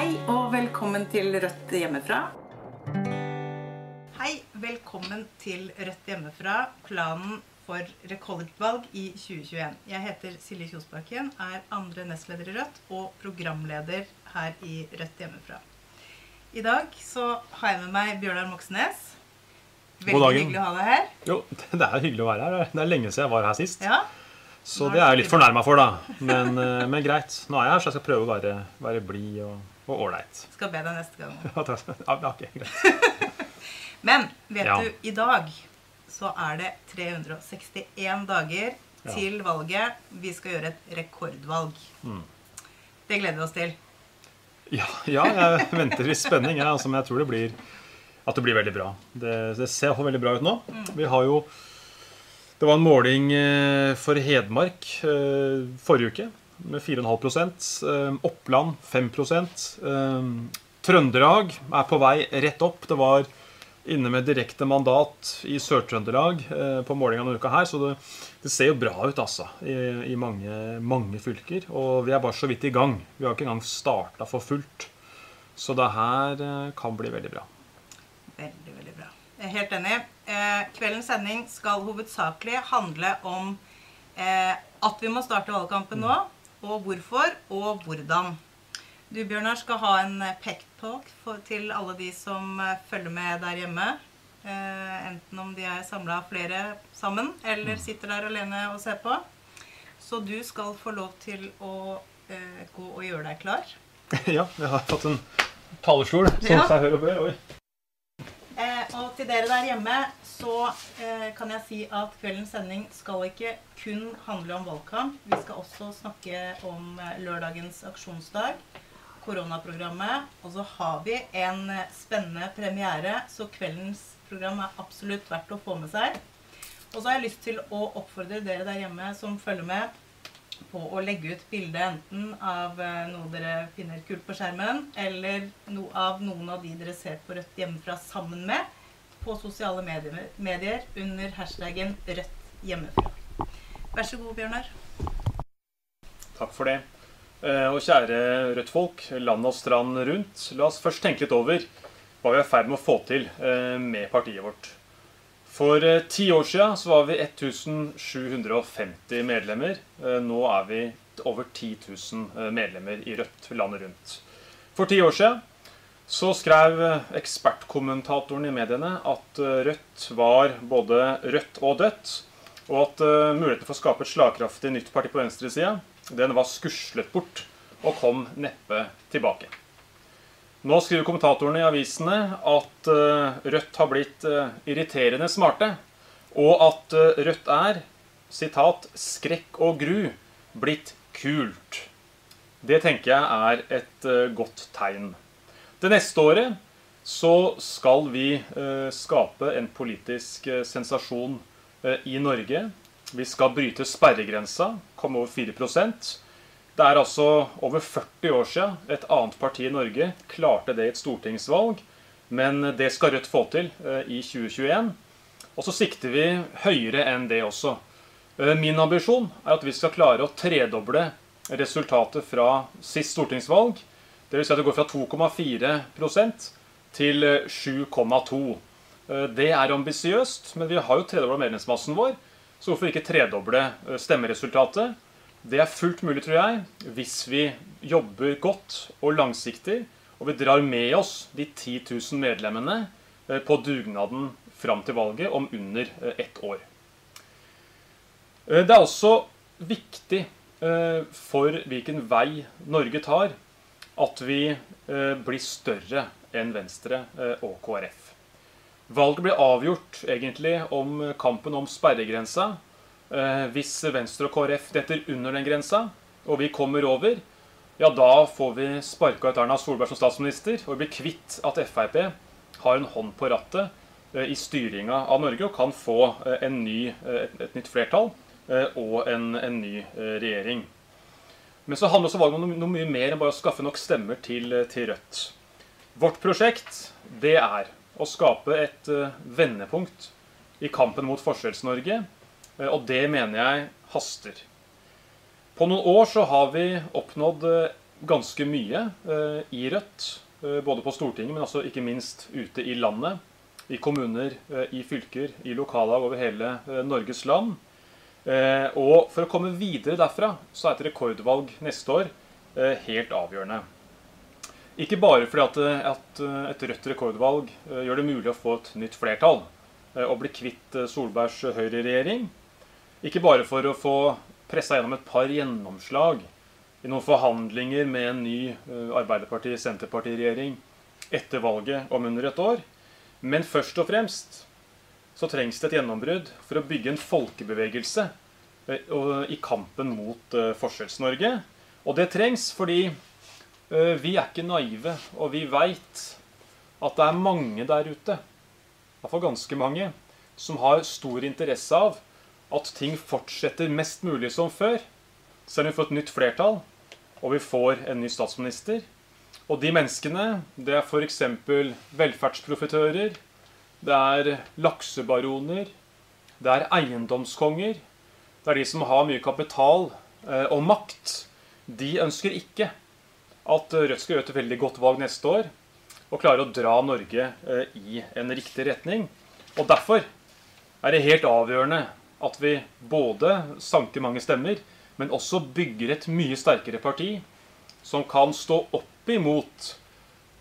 Hei og velkommen til Rødt hjemmefra. Hei, velkommen til Rødt hjemmefra, planen for rekordvalg i 2021. Jeg heter Silje Kjosbakken, er andre nestleder i Rødt og programleder her i Rødt hjemmefra. I dag så har jeg med meg Bjørnar Moxnes. Veldig hyggelig å ha deg her. Jo, det er hyggelig å være her. Det er lenge siden jeg var her sist. Ja, Så det er jeg litt fornærma for, da. Men, eh, men greit. Nå er jeg her, så jeg skal prøve å være, være blid og og ålreit. Skal be deg neste gang. Ja, ok, greit. Men vet Ja. du, i dag så er det 361 dager Ja. til valget. Vi skal gjøre et rekordvalg. Mm. Det gleder vi oss til. Ja, ja, jeg venter i spenning, jeg, altså, men jeg tror det blir, at det blir veldig bra. Det, det ser iallfall veldig bra ut nå. Vi har jo Det var en måling eh, for Hedmark eh, forrige uke med 4,5 eh, Oppland 5 eh, Trøndelag er på vei rett opp. Det var inne med direkte mandat i Sør-Trøndelag eh, på målinga denne uka her, så det, det ser jo bra ut, altså, i, i mange, mange fylker. Og vi er bare så vidt i gang. Vi har ikke engang starta for fullt. Så det her kan bli veldig bra. Veldig, veldig bra. Jeg er helt enig. Kveldens sending skal hovedsakelig handle om at vi må starte valgkampen nå, og hvorfor, og hvordan. Du, Bjørnar, skal ha en eh, pep-talk for- til alle de som eh, følger med der hjemme. Eh, enten om de er samla flere sammen, eller sitter der alene og ser på. Så du skal få lov til å eh, gå og gjøre deg klar. ja, jeg har fått en talerstol, som Ja. seg hør og bør. Oi. Eh, og til dere der hjemme så eh, kan jeg si at kveldens sending skal ikke kun handle om valgkamp. Vi skal også snakke om eh, lørdagens aksjonsdag, koronaprogrammet. Og så har vi en eh, spennende premiere, så kveldens program er absolutt verdt å få med seg. Og så har jeg lyst til å oppfordre dere der hjemme som følger med, på å legge ut bilde enten av eh, noe dere finner kult på skjermen, eller noe av noen av de dere ser på Rødt hjemmefra sammen med, på sosiale medier, medier under hashtaggen Rødt hjemmefra. Vær så god, Bjørnar. Takk for det. Eh, Og kjære Rødt-folk, land og strand rundt. La oss først tenke litt over hva vi er i ferd med å få til eh, med partiet vårt. For eh, ti år siden så var vi 1750 medlemmer. Eh, Nå er vi over 10 000 eh, medlemmer i Rødt landet rundt. For ti år siden så skrev ekspertkommentatoren i mediene at Rødt var både rødt og dødt, og at muligheten for å skape et slagkraftig nytt parti på venstresida den var skuslet bort og kom neppe tilbake. Nå skriver kommentatorene i avisene at eh, Rødt har blitt eh, irriterende smarte, og at eh, Rødt er sitat, 'skrekk og gru' blitt kult. Det tenker jeg er et godt tegn. Det neste året så skal vi skape en politisk sensasjon i Norge. Vi skal bryte sperregrensa, komme over 4 Det er altså over 40 år siden et annet parti i Norge klarte det i et stortingsvalg. Men det skal Rødt få til eh, i 2021. Og så sikter vi høyere enn det også. Eh, Min ambisjon er at vi skal klare å tredoble resultatet fra sist stortingsvalg. Vil si at det går fra 2,4 til eh, 7,2. Eh, Det er ambisiøst, men vi har jo tredobla medlemsmassen vår. Så hvorfor ikke tredoble stemmeresultatet? Det er fullt mulig, tror jeg, hvis vi jobber godt og langsiktig, og vi drar med oss de 10 000 medlemmene eh, på dugnaden fram til valget om under eh, ett år. Eh, Det er også viktig for hvilken vei Norge tar, at vi blir større enn Venstre og KrF. Valget blir avgjort egentlig om kampen om sperregrensa. Eh, Hvis Venstre og KrF detter under den grensa, og vi kommer over, ja, da får vi sparka ut Erna Solberg som statsminister, og blir kvitt at Frp har en hånd på rattet eh, i styringa av Norge og kan få eh, ny, et, nytt flertall og en, en ny regjering. Men så handler også valget om noe, mye mer enn bare å skaffe nok stemmer til, til Rødt. Vårt prosjekt det er å skape et vendepunkt i kampen mot Forskjells-Norge, og det mener jeg haster. På noen år så har vi oppnådd eh, ganske mye eh, i Rødt. eh, både på Stortinget, men også ikke minst ute i landet. I kommuner, eh, i fylker, i lokallag over hele eh, Norges land. Eh, og for å komme videre derfra, så er et rekordvalg neste år eh, helt avgjørende. Ikke bare fordi at, eh, eh, et rødt rekordvalg eh, gjør det mulig å få et nytt flertall eh, og bli kvitt eh, Solbergs høyreregjering. Ikke bare for å få pressa gjennom et par gjennomslag i noen forhandlinger med en ny eh, Arbeiderparti-Senterparti-regjering etter valget om under et år. Men først og fremst så trengs det et gjennombrudd for å bygge en folkebevegelse eh, i kampen mot eh, Forskjells-Norge. Og det trengs fordi vi er ikke naive, og vi veit at det er mange der ute, i hvert fall ganske mange, som har stor interesse av at ting fortsetter mest mulig som før, selv om vi får et nytt flertall og vi får en ny statsminister. Og de menneskene, det er f.eks. velferdsprofitører, det er laksebaroner, det er eiendomskonger, det er de som har mye kapital eh, og makt. De ønsker ikke at Rødt skal gjøre et veldig godt valg neste år og klare å dra Norge eh, i en riktig retning. Og derfor er det helt avgjørende at vi både sanker mange stemmer, men også bygger et mye sterkere parti som kan stå opp imot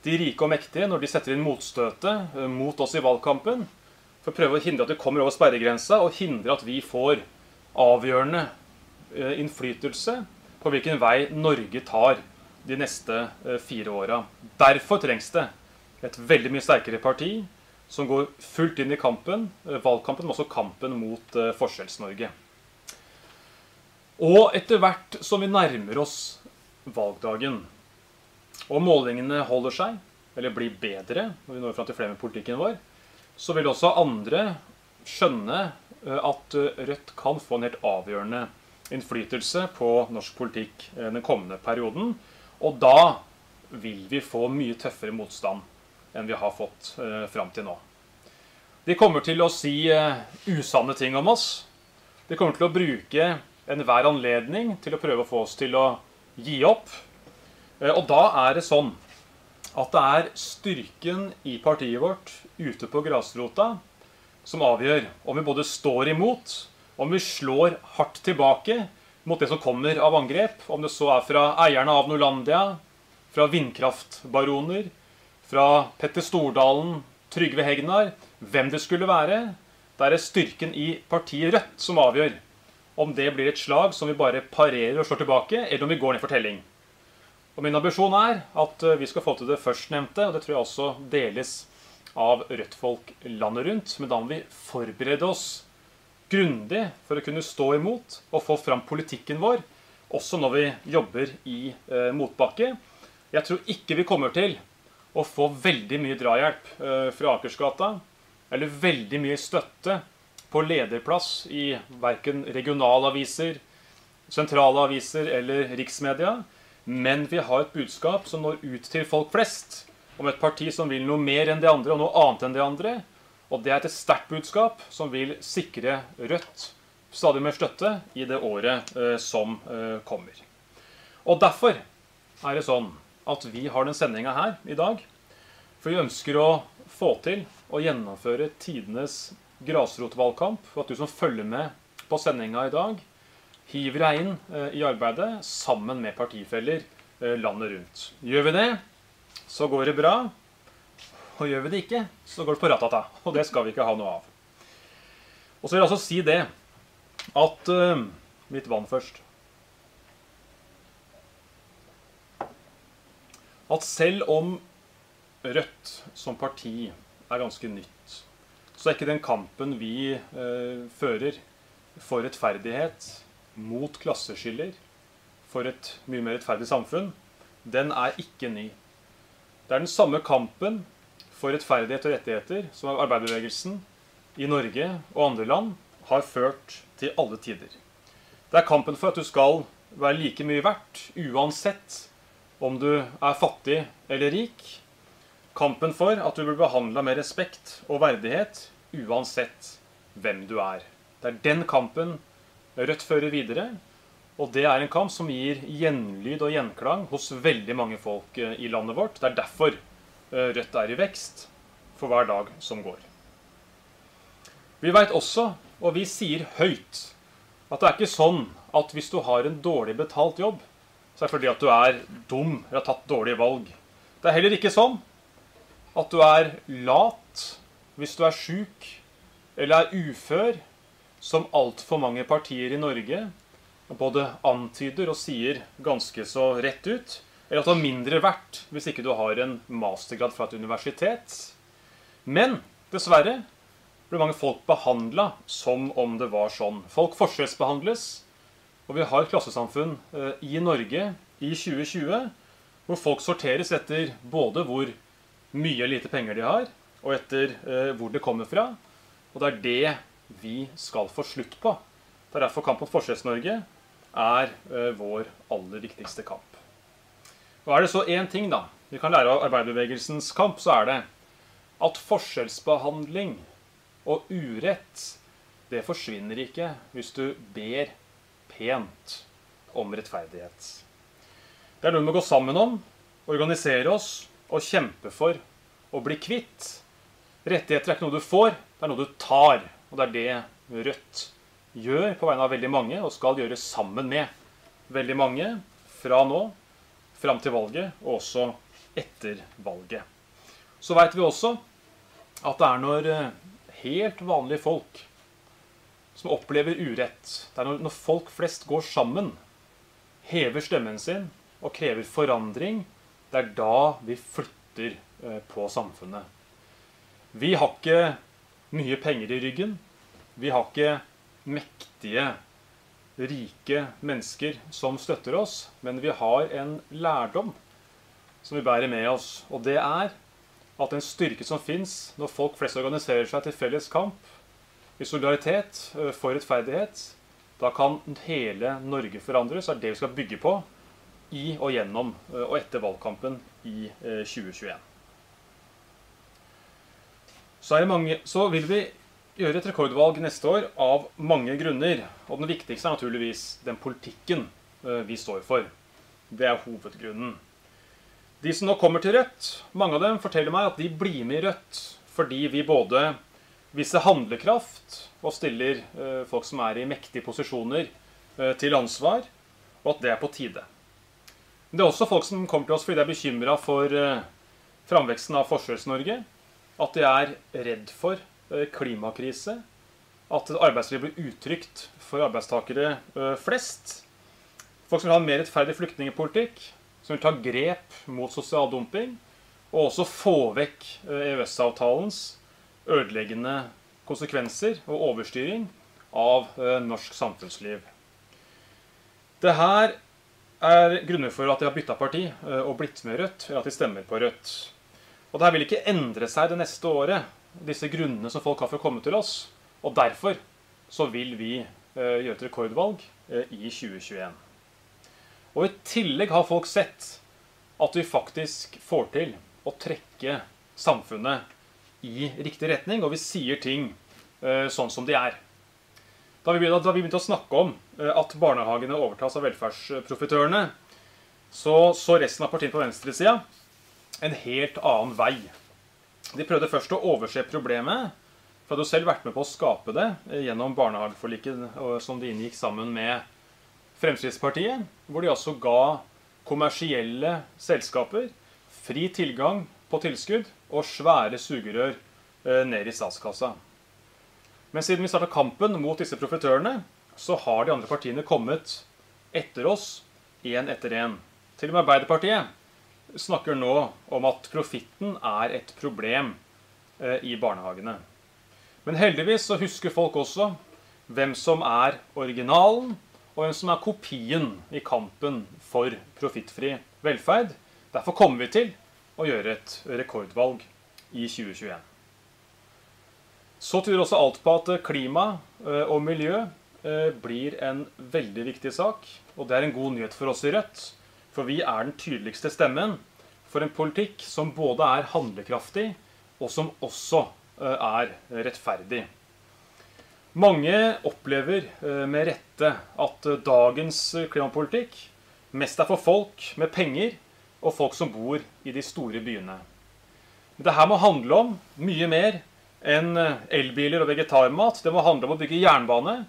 de rike og mektige når de setter inn motstøtet eh, mot oss i valgkampen, for å prøve å hindre at vi kommer over sperregrensa, og hindre at vi får avgjørende eh, innflytelse på hvilken vei Norge tar de neste eh, fire åra. Derfor trengs det et veldig mye sterkere parti som går fullt inn i kampen, eh, valgkampen, men også kampen mot eh, Forskjells-Norge. Og etter hvert som vi nærmer oss valgdagen, og målingene holder seg, eller blir bedre når vi når fram til flere med politikken vår, så vil også andre skjønne eh, at Rødt kan få en helt avgjørende innflytelse på norsk politikk den kommende perioden. Og da vil vi få mye tøffere motstand enn vi har fått eh, fram til nå. De kommer til å si eh, usanne ting om oss. De kommer til å bruke enhver anledning til å prøve å få oss til å gi opp. Eh, og da er det sånn at det er styrken i partiet vårt ute på grasrota som avgjør om vi både står imot, om vi slår hardt tilbake mot det som kommer av angrep, om det så er fra eierne av Norlandia, fra vindkraftbaroner, fra Petter Stordalen, Trygve Hegnar, hvem det skulle være. Det er styrken i partiet Rødt som avgjør om det blir et slag som vi bare parerer og slår tilbake, eller om vi går ned for telling. Og Min ambisjon er at eh, vi skal få til det førstnevnte, og det tror jeg også deles av Rødt-folk landet rundt. Men da må vi forberede oss grundig for å kunne stå imot og få fram politikken vår, også når vi jobber i eh, motbakke. Jeg tror ikke vi kommer til å få veldig mye drahjelp eh, fra Akersgata, eller veldig mye støtte på lederplass i verken regionalaviser, sentrale aviser eller riksmedia. Men vi har et budskap som når ut til folk flest, om et parti som vil noe mer enn de andre og noe annet enn de andre. Og det er et sterkt budskap som vil sikre Rødt stadig mer støtte i det året eh, som eh, kommer. Og derfor er det sånn at vi har den sendinga her i dag. For vi ønsker å få til å gjennomføre tidenes grasrotvalgkamp. Og at du som følger med på sendinga i dag, hiver deg inn eh, i arbeidet sammen med partifeller eh, landet rundt. Gjør vi det, så går det bra. Og gjør vi det ikke, så går det på ratata. Og det skal vi ikke ha noe av. Og så vil jeg også si det at eh, Litt vann først. At selv om Rødt som parti er ganske nytt, så er ikke den kampen vi eh, fører for rettferdighet, mot klasseskiller, for et mye mer rettferdig samfunn, den er ikke ny. Det er den samme kampen for rettferdighet og rettigheter som arbeiderbevegelsen i Norge og andre land har ført til alle tider. Det er kampen for at du skal være like mye verdt uansett om du er fattig eller rik. Kampen for at du blir behandla med respekt og verdighet uansett hvem du er. Det er den kampen Rødt fører videre. Og det er en kamp som gir gjenlyd og gjenklang hos veldig mange folk eh, i landet vårt. Det er derfor eh, Rødt er i vekst for hver dag som går. Vi veit også, og vi sier høyt, at det er ikke sånn at hvis du har en dårlig betalt jobb, så er det fordi at du er dum eller har tatt dårlige valg. Det er heller ikke sånn at du er lat hvis du er sjuk eller er ufør, som altfor mange partier i Norge både antyder og sier ganske så rett ut. Eller at du har mindre verdt hvis ikke du har en mastergrad fra et universitet. Men dessverre blir mange folk behandla som om det var sånn. Folk forskjellsbehandles. Og vi har et klassesamfunn eh, i Norge i 2020 hvor folk sorteres etter både hvor mye eller lite penger de har, og etter eh, hvor det kommer fra. Og det er det vi skal få slutt på. Det er derfor Kamp mot Forskjells-Norge er eh, vår aller viktigste kamp. Og er det så én ting da, vi kan lære av arbeiderbevegelsens kamp, så er det at forskjellsbehandling og urett det forsvinner ikke hvis du ber pent om rettferdighet. Det er noe vi må gå sammen om, organisere oss og kjempe for å bli kvitt. Rettigheter er ikke noe du får, det er noe du tar. Og det er det Rødt gjør på vegne av veldig mange, og skal gjøre sammen med veldig mange fra nå fram til valget, og også etter valget. Så veit vi også at det er når eh, helt vanlige folk som opplever urett, det er når, folk flest går sammen, hever stemmen sin og krever forandring, det er da vi flytter eh, på samfunnet. Vi har ikke mye penger i ryggen. Vi har ikke mektige, rike mennesker som støtter oss, men vi har en lærdom som vi bærer med oss. Og det er at den styrke som fins når folk flest organiserer seg til felles kamp, i solidaritet for rettferdighet, da kan hele Norge forandres. Det er det vi skal bygge på i og gjennom og etter valgkampen i 2021. Så, mange, så vil vi gjøre et rekordvalg neste år av mange grunner. Og den viktigste er naturligvis den politikken vi står for. Det er hovedgrunnen. De som nå kommer til Rødt, mange av dem forteller meg at de blir med i Rødt fordi vi både viser handlekraft og stiller eh, folk som er i mektige posisjoner, eh, til ansvar, og at det er på tide. Det er også folk som kommer til oss fordi de er bekymra for framveksten av Forskjells-Norge. At de er redd for Eh, klimakrise. At arbeidslivet blir utrygt for arbeidstakere eh, flest. Folk som vil ha en mer rettferdig flyktningpolitikk, som vil ta grep mot sosial dumping, og også få vekk eh, EØS-avtalens ødeleggende konsekvenser og overstyring av norsk samfunnsliv. Det her er grunner for at de har bytta parti og blitt med Rødt, eller at de stemmer på Rødt. Og det her vil ikke endre seg det neste året disse grunnene som folk har for å komme til oss. Og derfor så vil vi eh, gjøre et rekordvalg eh, i 2021. Og i tillegg har folk sett at vi faktisk får til å trekke samfunnet i riktig retning, og vi sier ting eh, sånn som de er. Da vi, begynte, da vi begynte å snakke om eh, at barnehagene overtas av velferdsprofitørene, så så resten av partiene på venstresida en helt annen vei de prøvde først å overse problemet. For hadde jo selv vært med på å skape det gjennom barnehageforliket som de inngikk sammen med Fremskrittspartiet, hvor de altså ga kommersielle selskaper fri tilgang på tilskudd og svære sugerør eh, ned i statskassa. Men siden vi starta kampen mot disse profitørene, så har de andre partiene kommet etter oss én etter én. Til og med Arbeiderpartiet snakker nå om at profitten er et problem eh, i barnehagene. Men heldigvis så husker folk også hvem som er originalen, og hvem som er kopien i kampen for profittfri velferd. Derfor kommer vi til å gjøre et rekordvalg i 2021. Så tyder også alt på at klima eh, og miljø eh, blir en veldig viktig sak. Og det er en god nyhet for oss i Rødt. For vi er den tydeligste stemmen for en politikk som både er handlekraftig, og som også eh, er rettferdig. Mange opplever eh, med rette at eh, dagens klimapolitikk mest er for folk med penger og folk som bor i de store byene. Men det må handle om mye mer enn eh, elbiler og vegetarmat. Det må handle om å bygge jernbane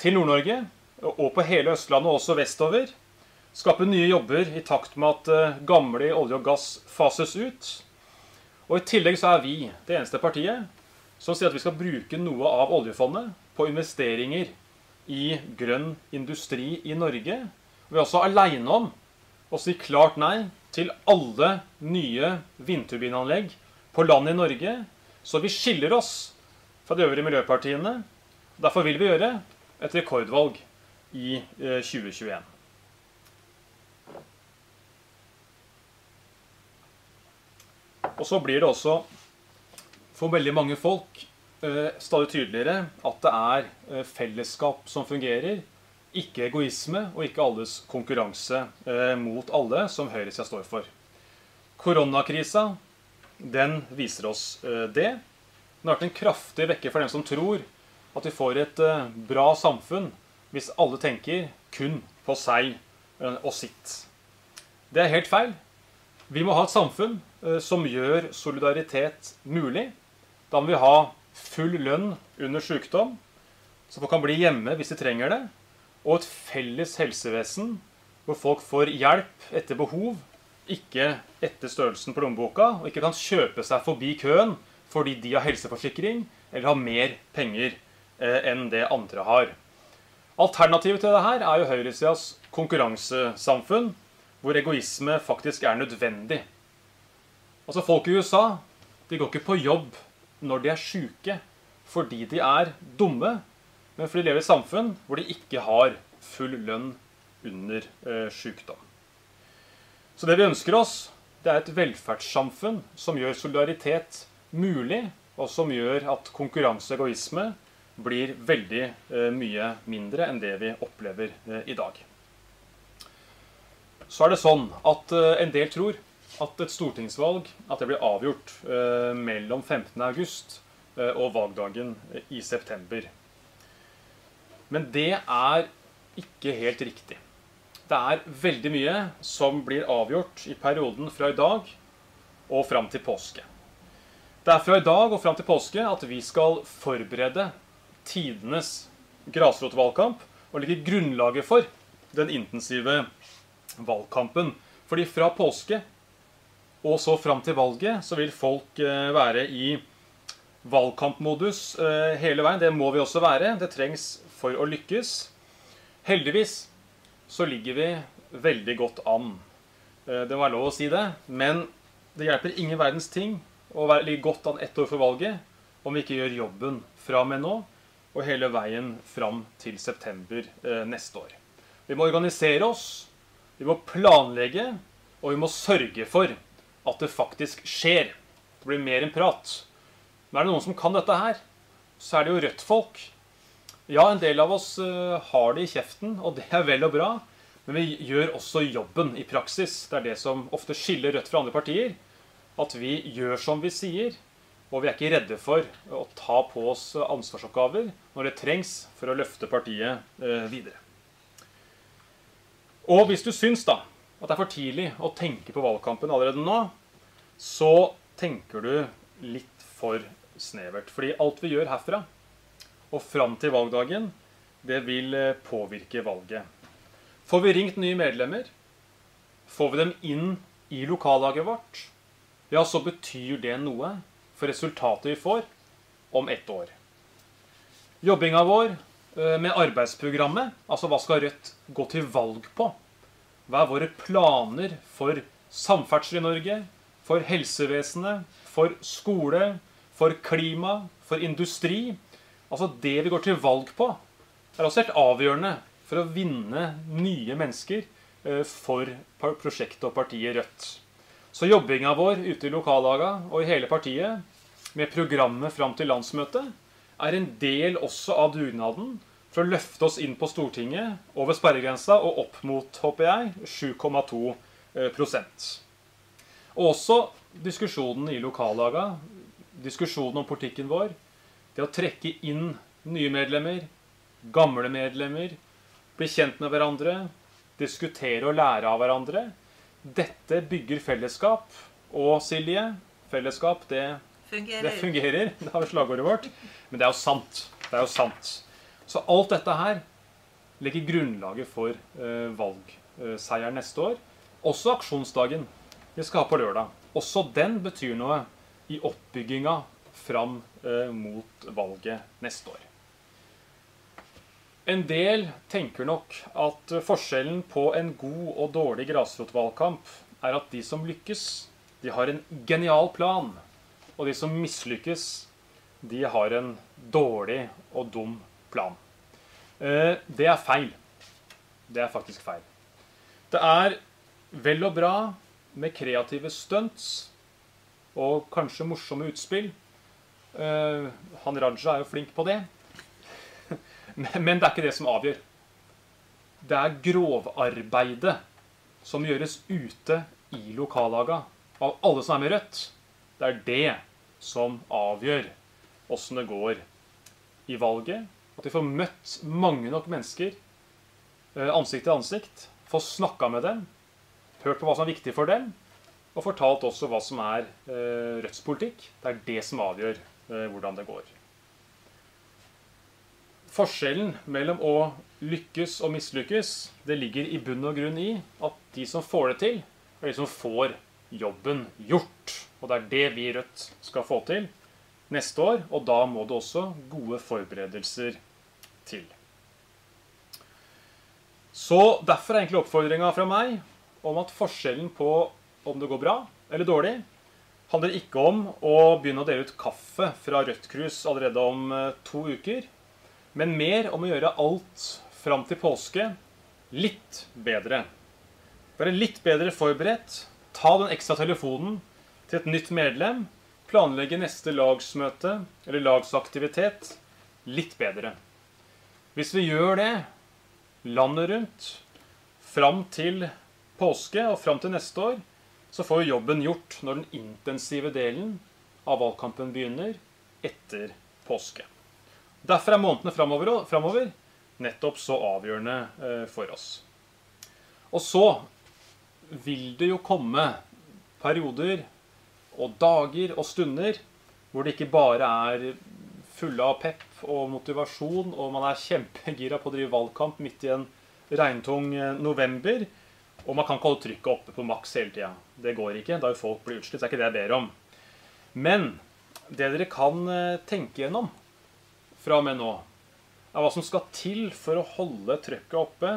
til Nord-Norge og på hele Østlandet og også vestover. Skape nye jobber i takt med at gamle olje og gass fases ut. Og I tillegg så er vi det eneste partiet som sier at vi skal bruke noe av oljefondet på investeringer i grønn industri i Norge. Vi er også aleine om å si klart nei til alle nye vindturbinanlegg på land i Norge. Så vi skiller oss fra de øvrige miljøpartiene. Derfor vil vi gjøre et rekordvalg i 2021. Eh, Og så blir det også for veldig mange folk eh, stadig tydeligere at det er eh, fellesskap som fungerer. Ikke egoisme og ikke alles konkurranse eh, mot alle, som høyresida står for. Koronakrisa den viser oss det. Den har vært en kraftig vekker for dem som tror at vi får et bra samfunn hvis alle tenker kun på seg og sitt. Det er helt feil. Vi må ha et samfunn som gjør solidaritet mulig. Da må vi ha full lønn under sykdom, så folk kan bli hjemme hvis de trenger det. Og et felles helsevesen hvor folk får hjelp etter behov, ikke etter størrelsen på lommeboka, og ikke kan kjøpe seg forbi køen fordi de har helseforsikring eller har mer penger eh, enn det andre har. Alternativet til dette er jo høyresidas konkurransesamfunn, hvor egoisme faktisk er nødvendig. Altså Folk i USA de går ikke på jobb når de er sjuke fordi de er dumme, men fordi de lever i samfunn hvor de ikke har full lønn under eh, sykdom. Så det vi ønsker oss, det er et velferdssamfunn som gjør solidaritet mulig, og som gjør at konkurranse og egoisme blir veldig eh, mye mindre enn det vi opplever eh, i dag. Så er det sånn at eh, en del tror at et stortingsvalg at det blir avgjort eh, mellom 15.8 eh, og valgdagen i september. Men det er ikke helt riktig. Det er veldig mye som blir avgjort i perioden fra i dag og fram til påske. Det er fra i dag og fram til påske at vi skal forberede tidenes grasrotvalgkamp og legge grunnlaget for den intensive valgkampen. Fordi fra påske og så fram til valget så vil folk eh, være i valgkampmodus eh, hele veien. Det må vi også være. Det trengs for å lykkes. Heldigvis så ligger vi veldig godt an. Eh, det må være lov å si det. Men det hjelper ingen verdens ting å ligge godt an ett år før valget om vi ikke gjør jobben fra og med nå og hele veien fram til september neste år. Vi må organisere oss, vi må planlegge, og vi må sørge for at det faktisk skjer. Det blir mer enn prat. Men er det noen som kan dette her, så er det jo Rødt-folk. Ja, en del av oss uh, har det i kjeften, og det er vel og bra. Men vi gjør også jobben i praksis. Det er det som ofte skiller Rødt fra andre partier. At vi gjør som vi sier, og vi er ikke redde for å ta på oss ansvarsoppgaver når det trengs for å løfte partiet uh, videre. Og hvis du syns da at det er for tidlig å tenke på valgkampen allerede nå, så tenker du litt for snevert. Fordi alt vi gjør herfra og fram til valgdagen, det vil eh, påvirke valget. Får vi ringt nye medlemmer, får vi dem inn i lokallaget vårt, ja, så betyr det noe for resultatet vi får om ett år. Jobbinga vår eh, med arbeidsprogrammet, altså hva skal Rødt gå til valg på? Hva er våre planer for samferdsel i Norge, for helsevesenet, for skole, for klima, for industri? Altså det vi går til valg på, er også helt avgjørende for å vinne nye mennesker eh, for prosjektet og partiet Rødt. Så jobbinga vår ute i lokallaga og i hele partiet med programmet fram til landsmøtet er en del også av dugnaden for å løfte oss inn på Stortinget over sperregrensa og opp mot, håper jeg, 7,2 eh, Og også diskusjonen i lokallaga, diskusjonen om politikken vår, det å trekke inn nye medlemmer, gamle medlemmer, bli kjent med hverandre, diskutere og lære av hverandre. Dette bygger fellesskap. Og Silje, fellesskap, det, Fungerer. det fungerer. Det har vi slagordet vårt. Men det er jo sant. Det er jo sant. Så alt dette her legger grunnlaget for valgseier valgseieren neste år. Også aksjonsdagen vi skal ha på lørdag. Også den betyr noe i oppbygginga fram eh, mot valget neste år. En del tenker nok at forskjellen på en god og dårlig grasrotvalgkamp er at de som lykkes, de har en genial plan. Og de som mislykkes, de har en dårlig og dum plan. Eh, Det er feil. Det er faktisk feil. Det er vel og bra med kreative stunts og kanskje morsomme utspill. Eh, Han Raja er jo flink på det. Men det er ikke det som avgjør. Det er grovarbeidet som gjøres ute i lokallaga av alle som er med Rødt. Det er det som avgjør åssen det går i valget. At vi får møtt mange nok mennesker eh, ansikt til ansikt. Få snakka med dem, hørt på hva som er viktig for dem, og fortalt også hva som er eh, Rødts politikk. Det er det som avgjør hvordan det går. Forskjellen mellom å lykkes og mislykkes, det ligger i bunn og grunn i at de som får det til, er de som får jobben gjort. Og det er det vi i Rødt skal få til neste år, og da må det også gode forberedelser til. Så derfor er egentlig oppfordringa fra meg om at forskjellen på om det går bra eller dårlig, handler ikke om å begynne å dele ut kaffe fra Rødt Krus allerede om eh, to uker, men mer om å gjøre alt fram til påske litt bedre. Være litt bedre forberedt, ta den ekstra telefonen til et nytt medlem, planlegge neste lagsmøte eller lagsaktivitet litt bedre. Hvis vi gjør det landet rundt fram til påske og fram til neste år, så får vi jobben gjort når den intensive delen av valgkampen begynner etter påske. Derfor er månedene framover nettopp så avgjørende eh, for oss. Og så vil det jo komme perioder og dager og stunder hvor det ikke bare er fulle av pepp og motivasjon, og man er kjempegira på å drive valgkamp midt i en regntung eh, november. Og man kan ikke holde trykket oppe på maks hele tida. Det går ikke. Da vil folk bli utslitt. Det er ikke det jeg ber om. Men det dere kan eh, tenke gjennom fra og med nå, er hva som skal til for å holde trykket oppe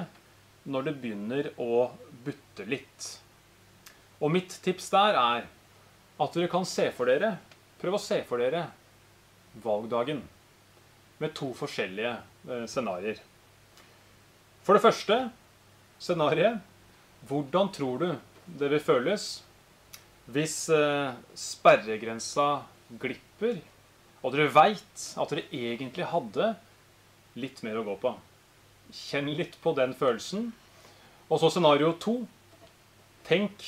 når det begynner å butte litt. Og mitt tips der er at dere kan se for dere Prøv å se for dere valgdagen med to forskjellige eh, scenarioer. For det første scenarioet hvordan tror du det vil føles hvis eh, sperregrensa glipper, og dere veit at dere egentlig hadde litt mer å gå på? Kjenn litt på den følelsen. Og så scenario to. Tenk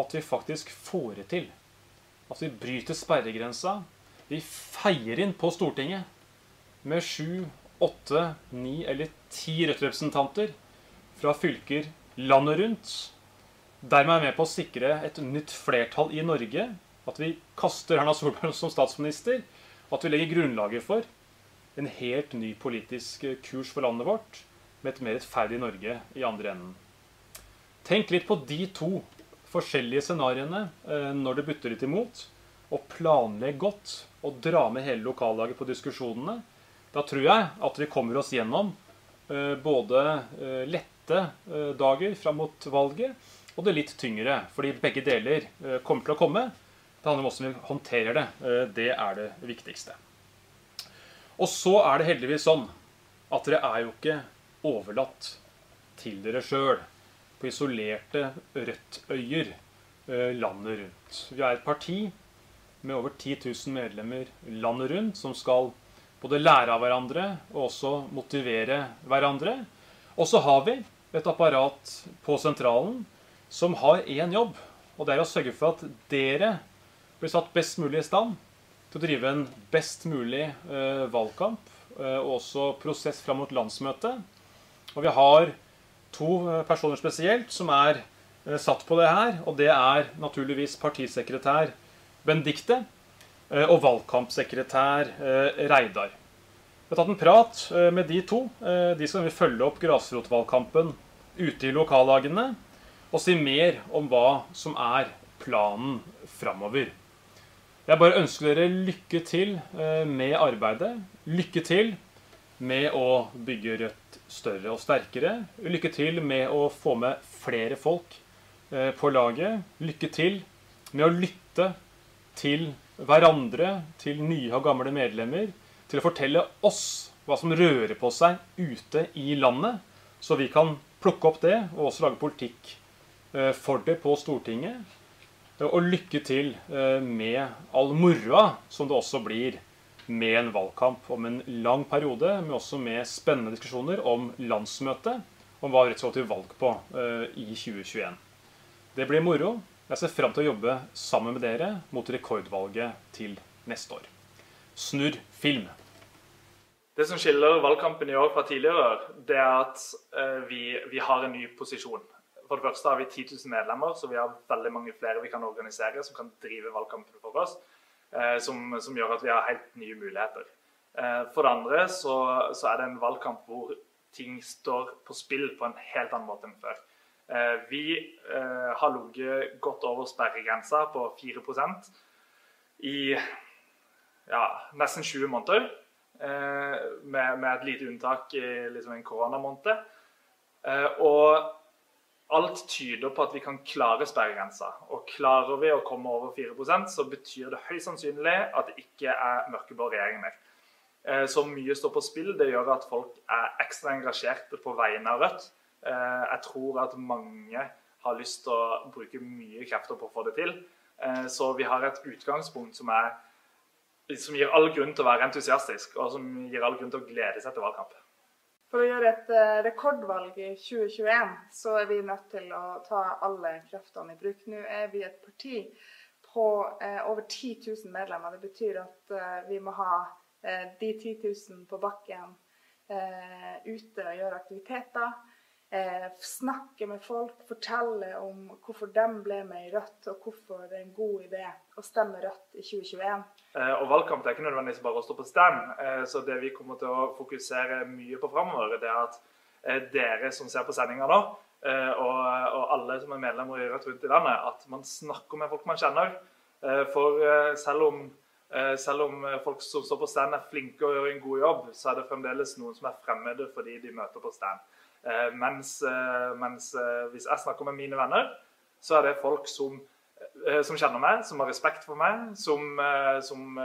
at vi faktisk får det til. At vi bryter sperregrensa. Vi feier inn på Stortinget med sju, åtte, ni eller ti Rødt-representanter fra fylker landet rundt. Dermed er vi med på å sikre et nytt flertall i Norge. At vi kaster Erna Solberg som statsminister. Og at vi legger grunnlaget for en helt ny politisk kurs for landet vårt. Med et mer rettferdig Norge i andre enden. Tenk litt på de to forskjellige scenarioene eh, når det butter litt imot. Og planlegg godt og dra med hele lokallaget på diskusjonene. Da tror jeg at vi kommer oss gjennom eh, både eh, lette eh, dager fram mot valget og det litt tyngre. Fordi begge deler eh, kommer til å komme. Det handler om hvordan vi håndterer det. Eh, det er det viktigste. Og så er det heldigvis sånn at dere er jo ikke overlatt til dere sjøl på isolerte Rødt-øyer landet rundt. Vi er et parti med over 10 000 medlemmer landet rundt som skal både lære av hverandre og også motivere hverandre. Og så har vi et apparat på sentralen som har én jobb, og det er å sørge for at dere blir satt best mulig i stand til å drive en best mulig eh, valgkamp og også prosess fram mot landsmøtet. Og vi har to personer spesielt som er satt på det her. Og det er naturligvis partisekretær Benedicte og valgkampsekretær Reidar. Vi har tatt en prat med de to. De skal følge opp grasrotvalgkampen ute i lokallagene og si mer om hva som er planen framover. Jeg bare ønsker dere lykke til eh, med arbeidet. Lykke til med å bygge Rødt større og sterkere. Lykke til med å få med flere folk eh, på laget. Lykke til med å lytte til hverandre, til nye og gamle medlemmer. Til å fortelle oss hva som rører på seg ute i landet, så vi kan plukke opp det og også lage politikk eh, for det på Stortinget. Og lykke til eh, med all moroa som det også blir med en valgkamp om en lang periode, men også med spennende diskusjoner om landsmøtet, om hva Rødt skal til valg på eh, i 2021. Det blir moro. Jeg ser fram til å jobbe sammen med dere mot rekordvalget til neste år. Snurr film. Det som skiller valgkampen i år fra tidligere, det er at eh, vi, vi, har en ny posisjon. For det første har vi 10 000 medlemmer, så vi har veldig mange flere vi kan organisere som kan drive valgkampen for oss. Eh, som, som, gjør at vi har helt nye muligheter. Eh, for det andre så, så, er det en valgkamp hvor ting står på spill på en helt annen måte enn før. Vi har ligget godt over sperregrensa på 4% i ja, nesten 20 måneder. Eh, med, med, et lite unntak i liksom en koronamåned. Eh, og alt tyder på at vi kan klare sperregrensa. Og klarer vi å komme over 4% så betyr det høyst sannsynlig at det ikke er mørkeblå regjering mer. Eh, så mye står på spill. Det gjør at folk er ekstra engasjerte på vegne av Rødt. Jeg tror at mange har lyst til å bruke mye krefter på å få det til. Så vi har et utgangspunkt som er som gir all grunn til å være entusiastisk, og som gir all grunn til å glede seg til valgkamp. For å gjøre et uh, rekordvalg i 2021, så er vi nødt til å ta alle kreftene i bruk. Nå er vi et parti på uh, over 10 000 medlemmer. Det betyr at uh, vi må ha de 10 000 på bakken ute og gjøre aktiviteter eh, snakke med folk, fortelle om hvorfor de ble med i Rødt, og hvorfor det er en god idé å stemme Rødt i 2021. Eh, og Valgkamp er ikke nødvendigvis bare å stå på stand. Eh, så det vi kommer til å fokusere mye på framover, det er at eh, dere som ser på sendinga nå, eh, og, og, alle som er medlemmer i Rødt rundt i landet, at man snakker med folk man kjenner. Eh, for selv om selv om folk som står på stand er flinke og gjør en god jobb, så er det fremdeles noen som er fremmede fordi de møter på stand. Eh, mens, eh, mens eh, hvis jeg snakker med mine venner, så er det folk som, som kjenner meg, som har respekt for meg, som, som,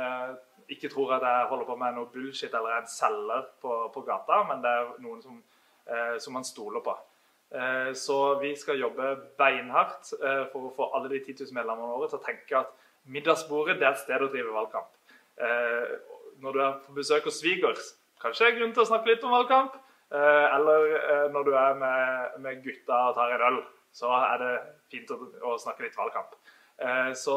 ikke tror at jeg holder på med noe bullshit eller er en selger på, på gata, men det er noen som, som man stoler på. Så vi skal jobbe beinhardt for å få alle de 10 000 medlemmene våre til å tenke at middagsbordet det er et sted å drive valgkamp. Når du er på besøk hos svigers, kanskje det er grunn til å snakke litt om valgkamp. Eh, eller eh, når du er med, med, gutta og tar en øl, så er det fint å, å snakke litt valgkamp. Eh, så,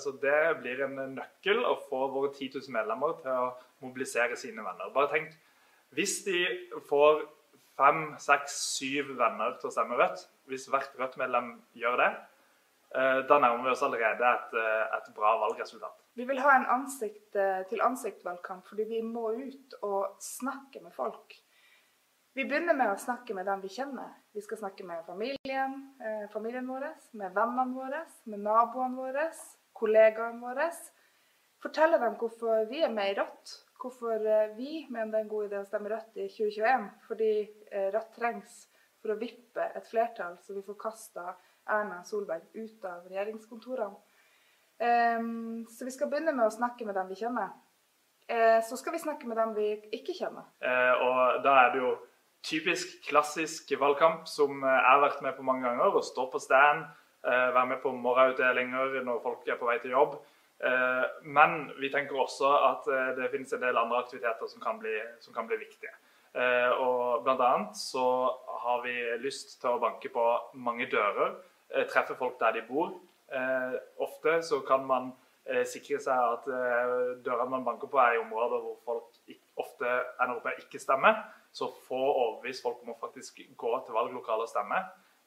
så, det blir en nøkkel å få våre 10 000 medlemmer til å mobilisere sine venner. Bare tenk, hvis de får fem, seks, syv venner til å stemme Rødt, hvis hvert Rødt-medlem gjør det, da nærmer vi oss allerede et, et bra valgresultat. Vi vil ha en ansikt-til-ansikt-valgkamp fordi vi må ut og snakke med folk. Vi begynner med å snakke med dem vi kjenner. Vi skal snakke med familien, eh, familien vår, med vennene våre, med naboene våre, kollegaene våre. Fortelle dem hvorfor vi er med i Rødt. Hvorfor eh, vi mener det er en god idé å stemme Rødt i 2021. Fordi eh, Rødt trengs for å vippe et flertall, så vi får kasta Erna Solberg ut av regjeringskontorene. Um, så vi skal begynne med å snakke med dem vi kjenner. Uh, så skal vi snakke med dem vi ikke kjenner. Uh, og da er det jo typisk klassisk valgkamp som eh, jeg har vært med på mange ganger. Å stå på stand, eh, være med på morgenutdelinger når folk er på vei til jobb. Eh, men vi tenker også at det finnes en del andre aktiviteter som kan bli, som kan bli viktige. Og blant annet så har vi lyst til å banke på mange dører. Treffe folk der de bor. Ofte så kan man sikre seg at dørene man banker på, er i områder hvor folk ofte ender opp med ikke stemme. Så få overbevist folk om å faktisk gå til valglokalet og stemme.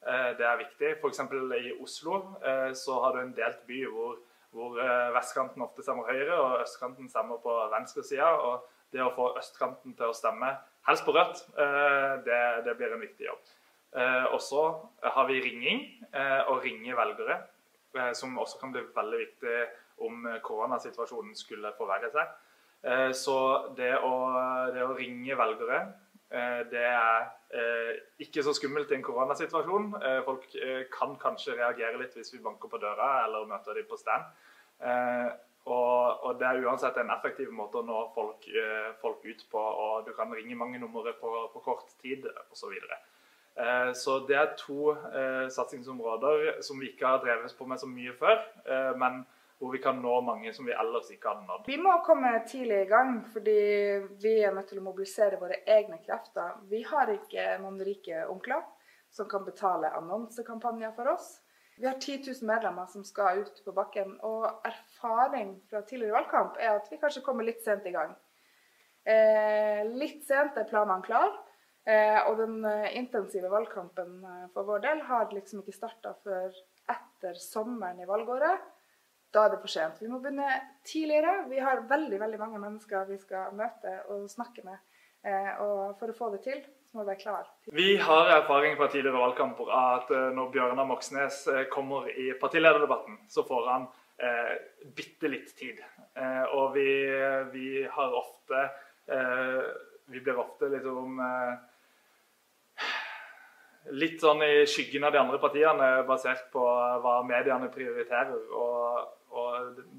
Eh, det er viktig. F.eks. i Oslo eh, så har du en delt by hvor, hvor eh, vestkanten ofte stemmer høyre, og østkanten stemmer på venstresida. Og det å få østkanten til å stemme, helst på rødt, det, det blir en viktig jobb. Og så har vi ringing, å ringe velgere, som også kan bli veldig viktig om koronasituasjonen skulle forverre seg. Så det å, det å ringe velgere det er eh, ikke så skummelt i en koronasituasjon. Eh, folk kan kanskje reagere litt hvis vi banker på døra eller møter dem på stand. Og, det er uansett en effektiv måte å nå folk, folk ut på. og Du kan ringe mange numre på, på kort tid osv. Så, så det er to satsingsområder som vi ikke har drevet på med så mye før. men hvor vi kan nå mange som vi ellers ikke hadde nådd. Vi må komme tidlig i gang, fordi vi er nødt til å mobilisere våre egne krefter. Vi har ikke noen rike onkler som kan betale annonsekampanjer for oss. Vi har 10 000 medlemmer som skal ut på bakken, og erfaring fra tidligere valgkamp er at vi kanskje kommer litt sent i gang. Eh, litt sent er planene klare. Eh, og den eh, intensive valgkampen eh, for vår del har liksom ikke starta før etter sommeren i valgåret da er det for sent. Vi må begynne tidligere. Vi har veldig veldig mange mennesker vi skal møte og snakke med. Eh, og for å få det til, så må vi være klar. Vi har erfaring fra tidligere valgkamper at eh, når Bjørnar Moxnes eh, kommer i partilederdebatten, så får han eh, bitte litt tid. Eh, og vi, vi, har ofte eh, Vi blir ofte liksom litt sånn i skyggen av de andre partiene, basert på hva mediene prioriterer. Og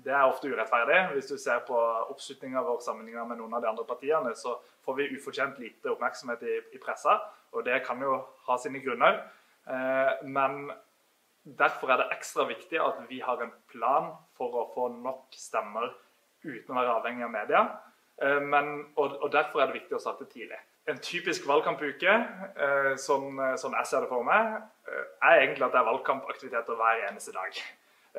det er ofte urettferdig. Hvis du ser på oppslutninga vår sammenlignet med noen av de andre partiene, så får vi ufortjent lite oppmerksomhet i, i pressa, og det kan jo ha sine grunner. Eh, men derfor er det ekstra viktig at vi har en plan for å få nok stemmer uten å være avhengig av media. Eh, men, og, og, derfor er det viktig å starte tidlig. En typisk valgkampuke, eh, som, som jeg ser det for meg, er egentlig at det er valgkampaktiviteter hver eneste dag.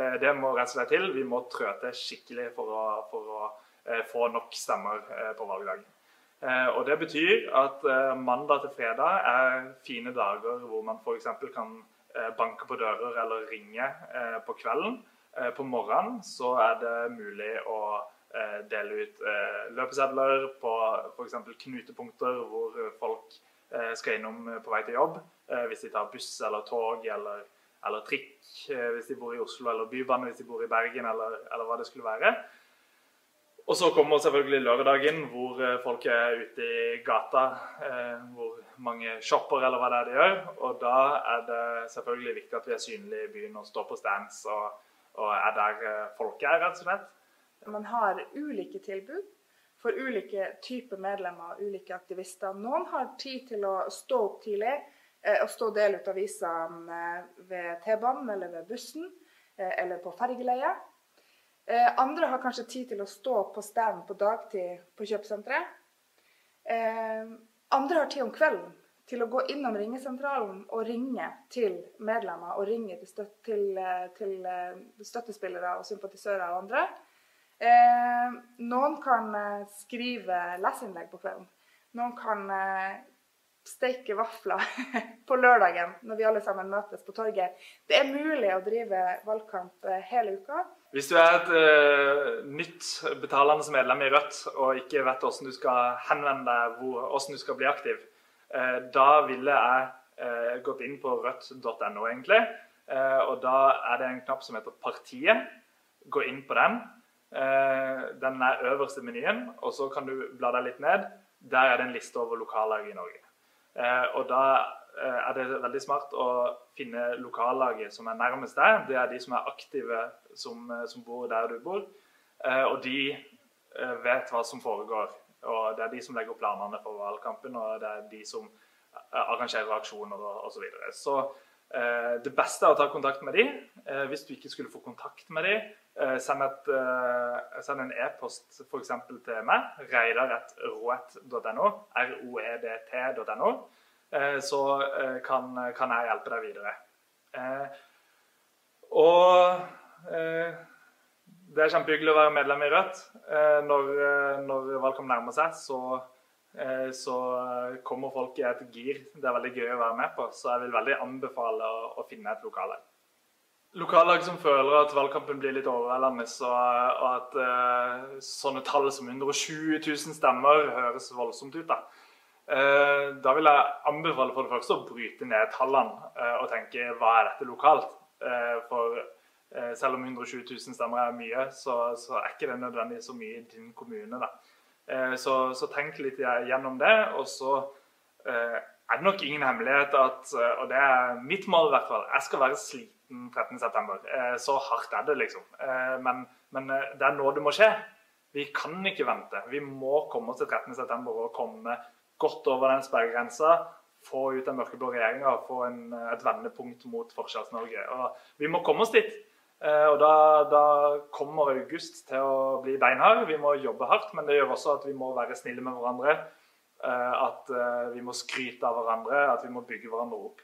Eh, det må rett og slett til. Vi må trø til skikkelig for å, for å eh, få nok stemmer eh, på valgdagen. Og Det betyr at mandag til fredag er fine dager hvor man f.eks. kan banke på dører eller ringe på kvelden. På morgenen så er det mulig å dele ut løpesedler på f.eks. knutepunkter hvor folk skal innom på vei til jobb. Hvis de tar buss eller tog eller eller trikk eh, hvis de bor i Oslo, eller bybane hvis de bor i Bergen, eller, eller hva det skulle være. Og så kommer selvfølgelig lørdagen, hvor eh, folk er ute i gata, eh, hvor mange shopper eller hva det er de gjør. Og da er det selvfølgelig viktig at vi er synlige i byen og står på stands og, og er der folk er, rett og slett. Man har ulike tilbud for ulike typer medlemmer, ulike aktivister. Noen har tid til å stå opp tidlig å stå og dele ut avisene eh, ved T-banen eller ved bussen eh, eller på fergeleie. Andre har kanskje tid til å stå på stand på dagtid på kjøpesenteret. Andre har tid om kvelden til å gå innom ringesentralen og ringe til medlemmer og ringe til, støt til, til støttespillere og sympatisører og andre. Noen kan skrive leseinnlegg på kvelden. Noen kan steike vafler på lørdagen når vi alle sammen møtes på torget. Det er mulig å drive valgkamp eh, hele uka. Hvis du er et uh, nytt betalende medlem i Rødt og ikke vet hvordan du skal henvende deg, hvor, hvordan du skal bli aktiv, uh, da ville jeg uh, gått inn på rødt.no, egentlig. og da er det en knapp som heter 'Partiet'. Gå inn på den. den er øverst i menyen, og så kan du bla deg litt ned. Der er det en liste over lokallag i Norge. Eh, og da eh, er det veldig smart å finne lokallaget som er nærmest deg. Det er de som er aktive, som, eh, som bor der du bor. Og de vet hva som foregår. Og det er de som legger planene for valgkampen, og det er de som arrangerer aksjoner osv. Så, videre. så det beste er å ta kontakt med de. Hvis du ikke skulle få kontakt med de, send, et, send, en e-post f.eks. til meg. reidar.roet.no. roedt.no. så kan, kan, jeg hjelpe deg videre. og det er kjempehyggelig å være medlem i Rødt. Når, når valgkampen nærmer seg, så eh, så kommer folk i et gir det er veldig gøy å være med på. Så jeg vil veldig anbefale å, finne et lokallag. Lokallag som føler at valgkampen blir litt overveldende, og, at uh, sånne tall som 120 000 stemmer høres voldsomt ut. Da uh, Da vil jeg anbefale for det første å bryte ned tallene uh, og tenke hva er dette lokalt? for selv om 120 000 stemmer er mye, så, så, er ikke det nødvendig så mye i din kommune. da. Så, så, tenk litt gjennom det. Og så er det nok ingen hemmelighet at, og det er mitt mål i hvert fall, jeg skal være sliten 13.9. Eh, så hardt er det, liksom. Eh, men, men, eh, det er nå det må skje. Vi kan ikke vente. Vi må komme oss til 13.9. og komme godt over den sperregrensa. Få ut den mørkeblå regjeringa og få en, et vendepunkt mot Forskjells-Norge. Vi må komme oss dit. Og da, da, kommer august til å bli beinhard. Vi må jobbe hardt, men det gjør også at vi må være snille med hverandre. At vi må skryte av hverandre, at vi må bygge hverandre opp.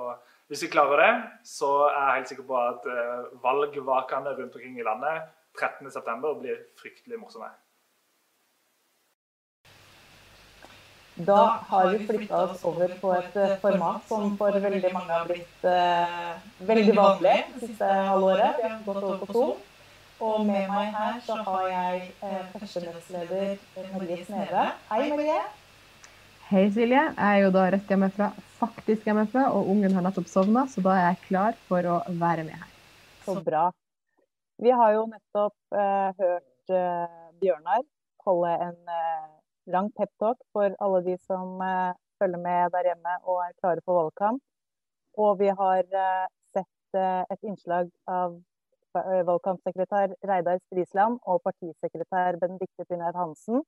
Og hvis vi klarer det, så er jeg helt sikker på at uh, valgvakene rundt omkring i landet 13.9 blir fryktelig morsomme. Da har vi flytta oss over på et eh, format som for veldig mange har blitt uh, veldig vanlig det siste halvåret. Vi har gått over på to. Og med meg her så har jeg uh, førstenestleder Marie Sneve. Hei, Marie. Hei, Silje. Jeg er jo da rett hjemmefra, faktisk hjemmefra, og ungen har nettopp sovna, så da er jeg klar for å være med her. Så bra. Vi har jo nettopp eh, hørt eh, Bjørnar holde en eh, lang peptalk for alle de som eh, følger med der hjemme og er klare for valgkamp. Og vi har eh, sett eh, et innslag av valgkampsekretær Reidar Strisland og partisekretær Benedicte Tynært Hansen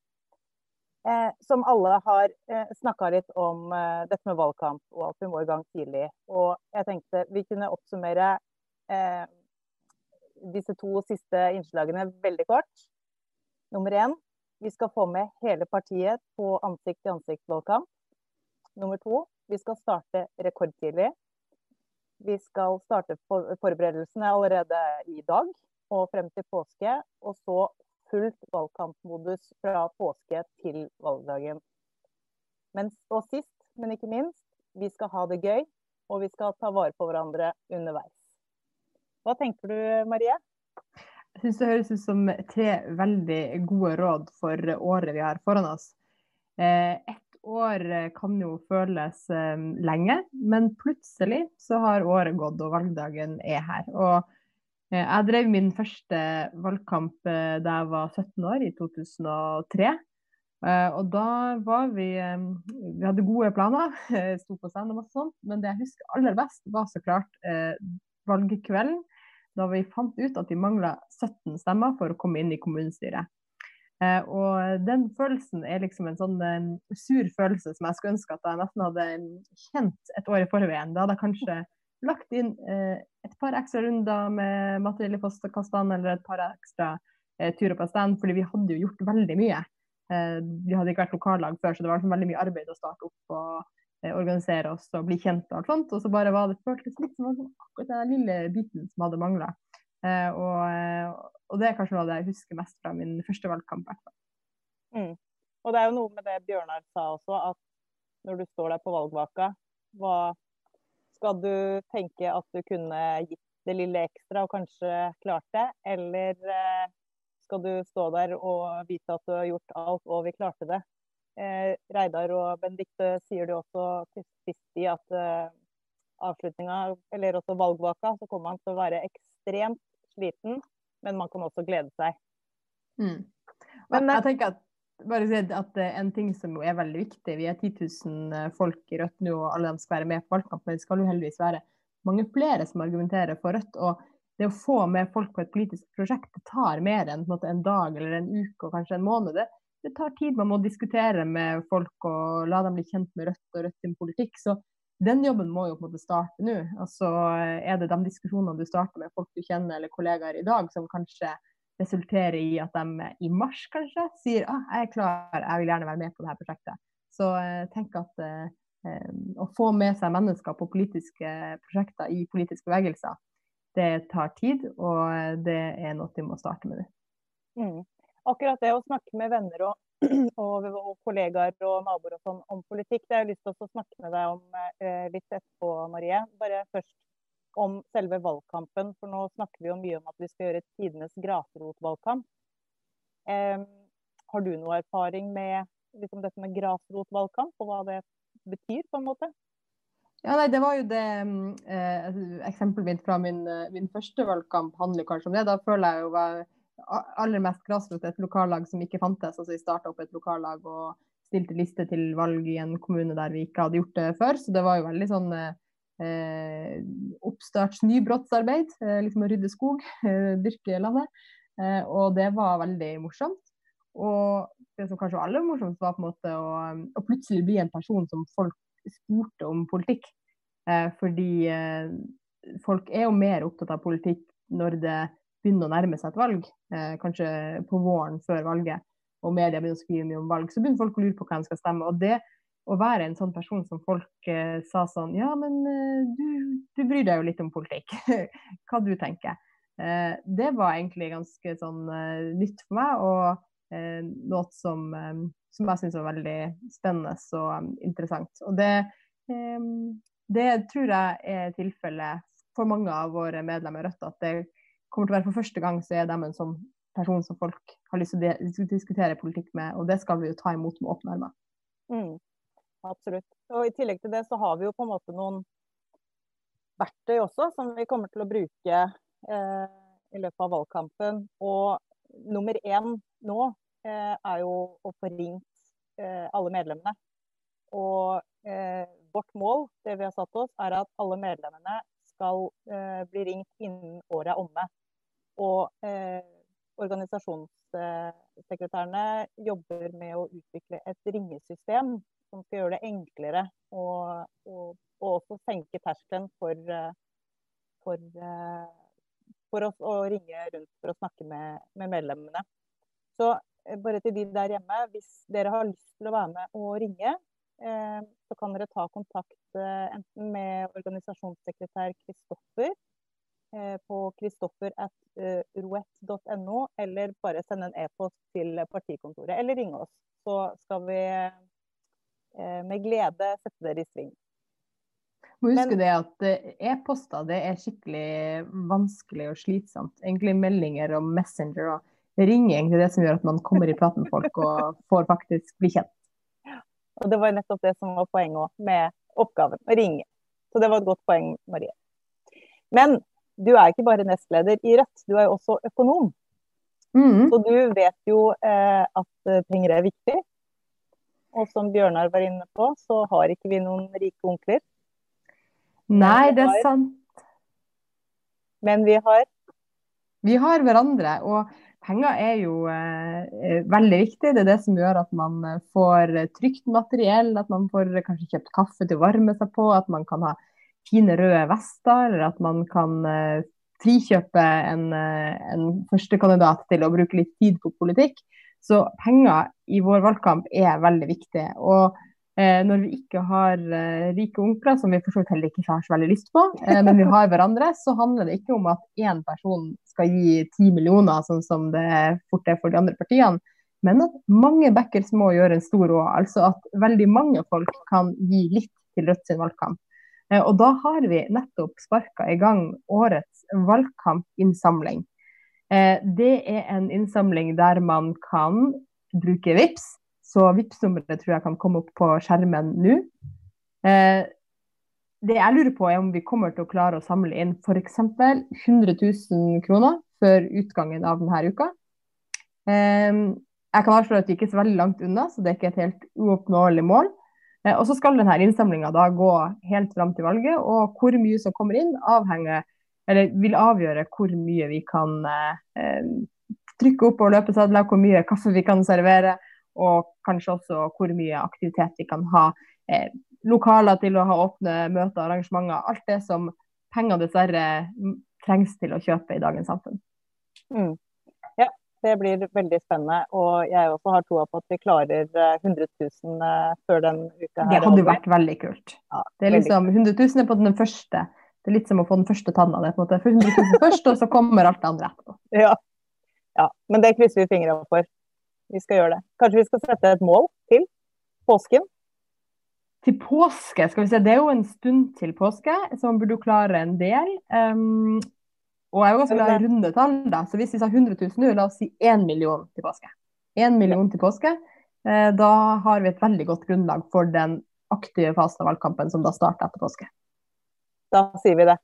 Eh, som alle har eh, snakka litt om eh, dette med valgkamp, og at vi må i gang tidlig. Og jeg tenkte vi kunne oppsummere eh, disse to siste innslagene veldig kort. Nummer én vi skal få med hele partiet på ansikt-til-ansikt-valgkamp. Nummer to vi skal starte rekordtidlig. Vi skal starte forberedelsene allerede i dag og frem til påske. Og så fullt valgkampmodus fra påske til valgdagen. Men, og sist, men ikke minst, vi skal ha det gøy, og vi skal ta vare på hverandre underveis. Hva tenker du, Marie? Jeg synes Det høres ut som tre veldig gode råd for året vi har foran oss. Eh, ett år kan jo føles eh, lenge, men plutselig så har året gått og valgdagen er her. Og jeg drev min første valgkamp eh, da jeg var 17 år, i 2003. Eh, og da var vi Vi hadde gode planer, sto på scenen og masse sånt. Men det jeg husker aller best, var så klart valgkvelden. Da vi fant ut at vi mangla 17 stemmer for å komme inn i kommunestyret. Og den følelsen er liksom en sånn sur følelse som jeg skulle ønske at jeg nesten hadde kjent et år i forveien. Da hadde jeg kanskje lagt inn eh, et par ekstra runder med materiell i postkastene eller et par ekstra eh, turer på stand, fordi vi hadde jo gjort veldig mye. Eh, vi hadde ikke vært lokallag før, så det var liksom veldig mye arbeid å starte opp og organisere oss og bli kjent og alt sånt. Og så bare var det føltes litt som akkurat den lille biten som hadde mangla. Og, og, det er kanskje noe av det jeg husker mest fra min første valgkamp. Mm. Og det er jo noe med det Bjørnar sa også, at når du står der på valgvaka, hva skal du tenke at du kunne gitt det lille ekstra og kanskje klart det, eller eh, skal du stå der og vite at du har gjort alt og vi klarte det? Eh, Reidar og Benedicte sier det også til sist i at eh, avslutninga, eller også valgvaka, så kommer man til å være ekstremt sliten, men man kan også glede seg. Mm. Men jeg tenker at bare si at En ting som er veldig viktig, vi er 10 000 eh, folk i Rødt nå, og alle de skal være med på valgkamp, men det skal jo heldigvis være mange flere som argumenterer for Rødt. og det å få med folk på et politisk prosjekt det tar mer enn en, en dag eller en uke og kanskje en måned. Det, det, tar tid. Man må diskutere med folk og la dem bli kjent med Rødt og Rødt sin politikk. Så den jobben må jo på en måte starte nå. Altså, er det de diskusjonene du starter med folk du kjenner eller kollegaer i dag, som kanskje resultere i at de i mars kanskje sier ah, jeg er klar, jeg vil gjerne være med på dette prosjektet. Så tenk uh, at eh, å få med seg mennesker på politiske prosjekter i politiske bevegelser, det tar tid, og det er noe vi må starte med nå. Mm. Akkurat det å snakke med venner og og, og, kollegaer og naboer og sånn om politikk. Det har jeg lyst til å snakke med deg om eh, litt etterpå, Marie. Bare først om selve valgkampen. For nå snakker vi jo mye om at vi skal gjøre tidenes grasrotvalgkamp. Eh, har du noe erfaring med liksom, dette med grasrotvalgkamp, og hva det betyr, på en måte? Ja, nei, Det var jo det eh, Eksempelet mitt fra min, eh, min, første valgkamp handler kanskje om det. Da føler jeg jo var aller mest grasrot et lokallag som ikke fantes. Altså Vi starta opp et lokallag og stilte liste til valg i en kommune der vi ikke hadde gjort det før. Så det var jo veldig sånn eh, oppstarts-nybrottsarbeid. Eh, liksom å rydde skog, eh, dyrke landet. Eh, og det var veldig morsomt. Og det som kanskje var aller morsomst, var på en måte å, å plutselig bli en person som folk spurte om politikk. Eh, fordi eh, folk er jo mer opptatt av politikk når det begynner å nærme seg et valg, eh, kanskje på våren før valget, og media begynner å skrive mye om valg, så begynner folk å lure på hva de skal stemme. Og det å være en sånn person som folk eh, sa sånn Ja, men eh, du, du, bryr deg jo litt om politikk. hva du tenker. Eh, det var egentlig ganske sånn eh, nytt for meg, og eh, noe som, som jeg syns var veldig spennende og interessant. Og det, det tror jeg er tilfellet for mange av våre medlemmer i Rødt, at det kommer til å være for første gang så er de en sånn person som folk har lyst til å diskutere politikk med, og det skal vi jo ta imot med åpne armer. Mm, absolutt. Og I tillegg til det så har vi jo på en måte noen verktøy også som vi kommer til å bruke eh, i løpet av valgkampen. Og nummer én nå eh, er jo å få ringt eh, alle medlemmene. Og eh, vårt mål, det vi har satt oss, er at alle medlemmene skal eh, bli ringt innen året er omme. Og eh, organisasjonssekretærene jobber med å utvikle et ringesystem som skal gjøre det enklere og, og, og også senke terskelen for, for, for, oss å ringe rundt for å snakke med, med medlemmene. Så eh, bare til de der hjemme, hvis dere har lyst til å være med og ringe, eh, så kan dere ta kontakt eh, enten med organisasjonssekretær Kristoffer Eh, på kristoffer.roett.no, eller bare sende en e-post til partikontoret, eller ringe oss. Så skal vi eh, med glede sette dere i sving. Må huske Men, det at eh, e-poster det er skikkelig vanskelig og slitsomt. Egentlig meldinger og Messenger og ring egentlig det som gjør at man kommer i praten med folk og får faktisk bli kjent. Og Det var nettopp det som var poenget òg, med oppgaven å ringe. Så det var et godt poeng, Marie. Men du er ikke bare nestleder i Rødt, du er jo også økonom. Mm. Så du vet jo eh, at eh, penger er viktig. Og som Bjørnar var inne på, så har ikke vi noen rike onkler. Nei, det er sant. Men vi har Vi har hverandre. Og penger er jo eh, veldig viktig. Det er det som gjør at man eh, får trygt materiell, at man får kanskje kjøpt kaffe til å varme seg på, at man kan ha fine røde vester, eller at man kan eh, frikjøpe en, uh, en førstekandidat til å bruke litt tid på politikk. Så penger i vår valgkamp er veldig viktig. Og eh, når vi ikke har rike onkler, som vi for så vidt heller ikke har så veldig lyst på, men vi har hverandre, så handler det ikke om at én person skal gi ti millioner, sånn som det fort er for de andre partiene. Men at mange backer små gjør en stor råd. Altså at veldig mange folk kan gi litt til Rødt sin valgkamp. Eh, og da har vi nettopp sparka i gang årets valgkampinnsamling. Eh, det er en innsamling der man kan bruke VIPS, så VIPS-nummeret tror jeg kan komme opp på skjermen nå. Eh, det jeg lurer på er om vi kommer til å klare å samle inn f.eks. 100 000 kroner før utgangen av denne uka. Jeg kan avsløre at vi ikke er så veldig langt unna, så det er ikke et helt uoppnåelig mål. Eh, og så skal denne innsamlinga gå helt fram til valget, og hvor mye som kommer inn, avhenger, eller vil avgjøre hvor mye vi kan eh, trykke opp på løpesedler, hvor mye kaffe vi kan servere, og kanskje også hvor mye aktivitet vi kan ha. Eh, lokaler til å ha åpne møter og arrangementer. Alt det som penger dessverre trengs til å kjøpe i dagens samfunn. Mm. Det blir veldig spennende. Og jeg også har troa på at vi klarer 100 eh, 000 eh, før den uka. her. Det hadde vært veldig kult. Ja, det er liksom 100 000 er på den første. Det er litt som å få den første tanna. Det på en måte 100 000 først, og så kommer alt det andre etterpå. Ja. ja. Men det krysser vi fingrene for. vi skal gjøre det. Kanskje vi skal sette et mål til påsken? Til påske, skal vi se, det er jo en stund til påske, så man burde jo klare en del. Um, og jeg er jo ganske glad i runde tall, da. Så hvis vi sa 100 000 nå, la oss si 1 million til påske. 1 million til påske. Eh, da har vi et veldig godt grunnlag for den aktive fasen av valgkampen som da starter etter påske. Da sier vi det.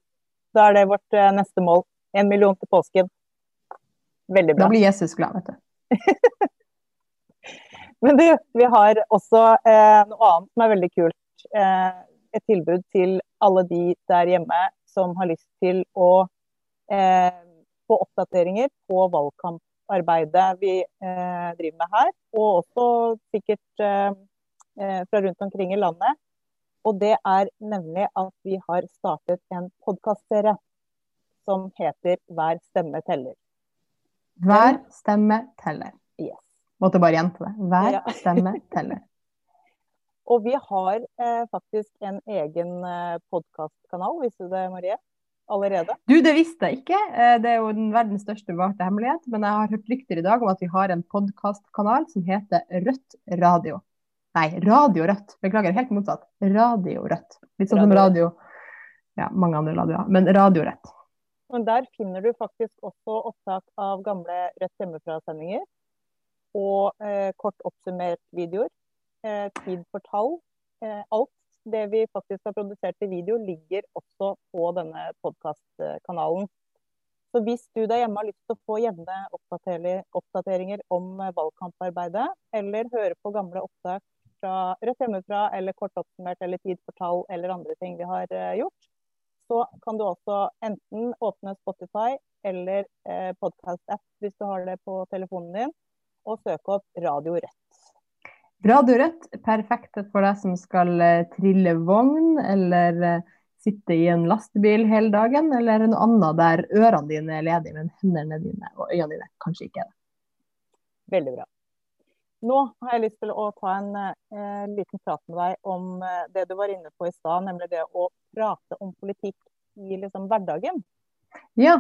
Da er det vårt eh, neste mål. Én million til påsken. Veldig bra. Da blir Jesus glad, vet du. Men du, vi har også eh, noe annet som er veldig kult. Eh, et tilbud til alle de der hjemme som har lyst til å eh, få oppdateringer på valgkamparbeidet vi eh, driver med her. Og også sikkert eh, eh, fra rundt omkring i landet. Og det er nemlig at vi har startet en podkastserie som heter Hver stemme teller. Hver stemme teller. Yes. Måtte bare gjenta det. Hver Ja. stemme teller. Og vi har eh, faktisk en egen eh, podkastkanal, visste du det, Marie? Allerede. Du, det visste jeg ikke. Eh, Det er jo den verdens største bevarte hemmelighet. Men jeg har hørt rykter i dag om at vi har en podkastkanal som heter Rødt radio. Nei, Radio Rødt. Beklager, helt motsatt. Radio Rødt. Litt sånn som Radio radio Ja, mange andre radioer. Men Radio Rødt. Men der finner du faktisk også opptak av gamle Rødt hjemmefra-sendinger. Og eh, kort oppsummert videoer. Eh, tid for tall. Eh, alt det vi faktisk har produsert i video, ligger også på denne podkastkanalen. Så hvis du der hjemme har lyst til å få jevne oppdateringer om eh, valgkamparbeidet, eller høre på gamle opptak fra Rødt hjemmefra, eller kort oppsummert, eller Tid for tall, eller andre ting vi har eh, gjort, så kan du også enten åpne Spotify eller eh, podkast-app hvis du har det på telefonen din, og søke opp Radio Rødt. Radio Rødt, perfekt for deg som skal eh, trille vogn, eller eh, sitte i en lastebil hele dagen, eller noe annet der ørene dine er ledige, men hendene dine og øynene dine kanskje ikke er det. Veldig bra. Nå har jeg lyst til å ta en eh, liten prat med deg om eh, det du var inne på i stad, nemlig det å prate om politikk i liksom, hverdagen. Ja,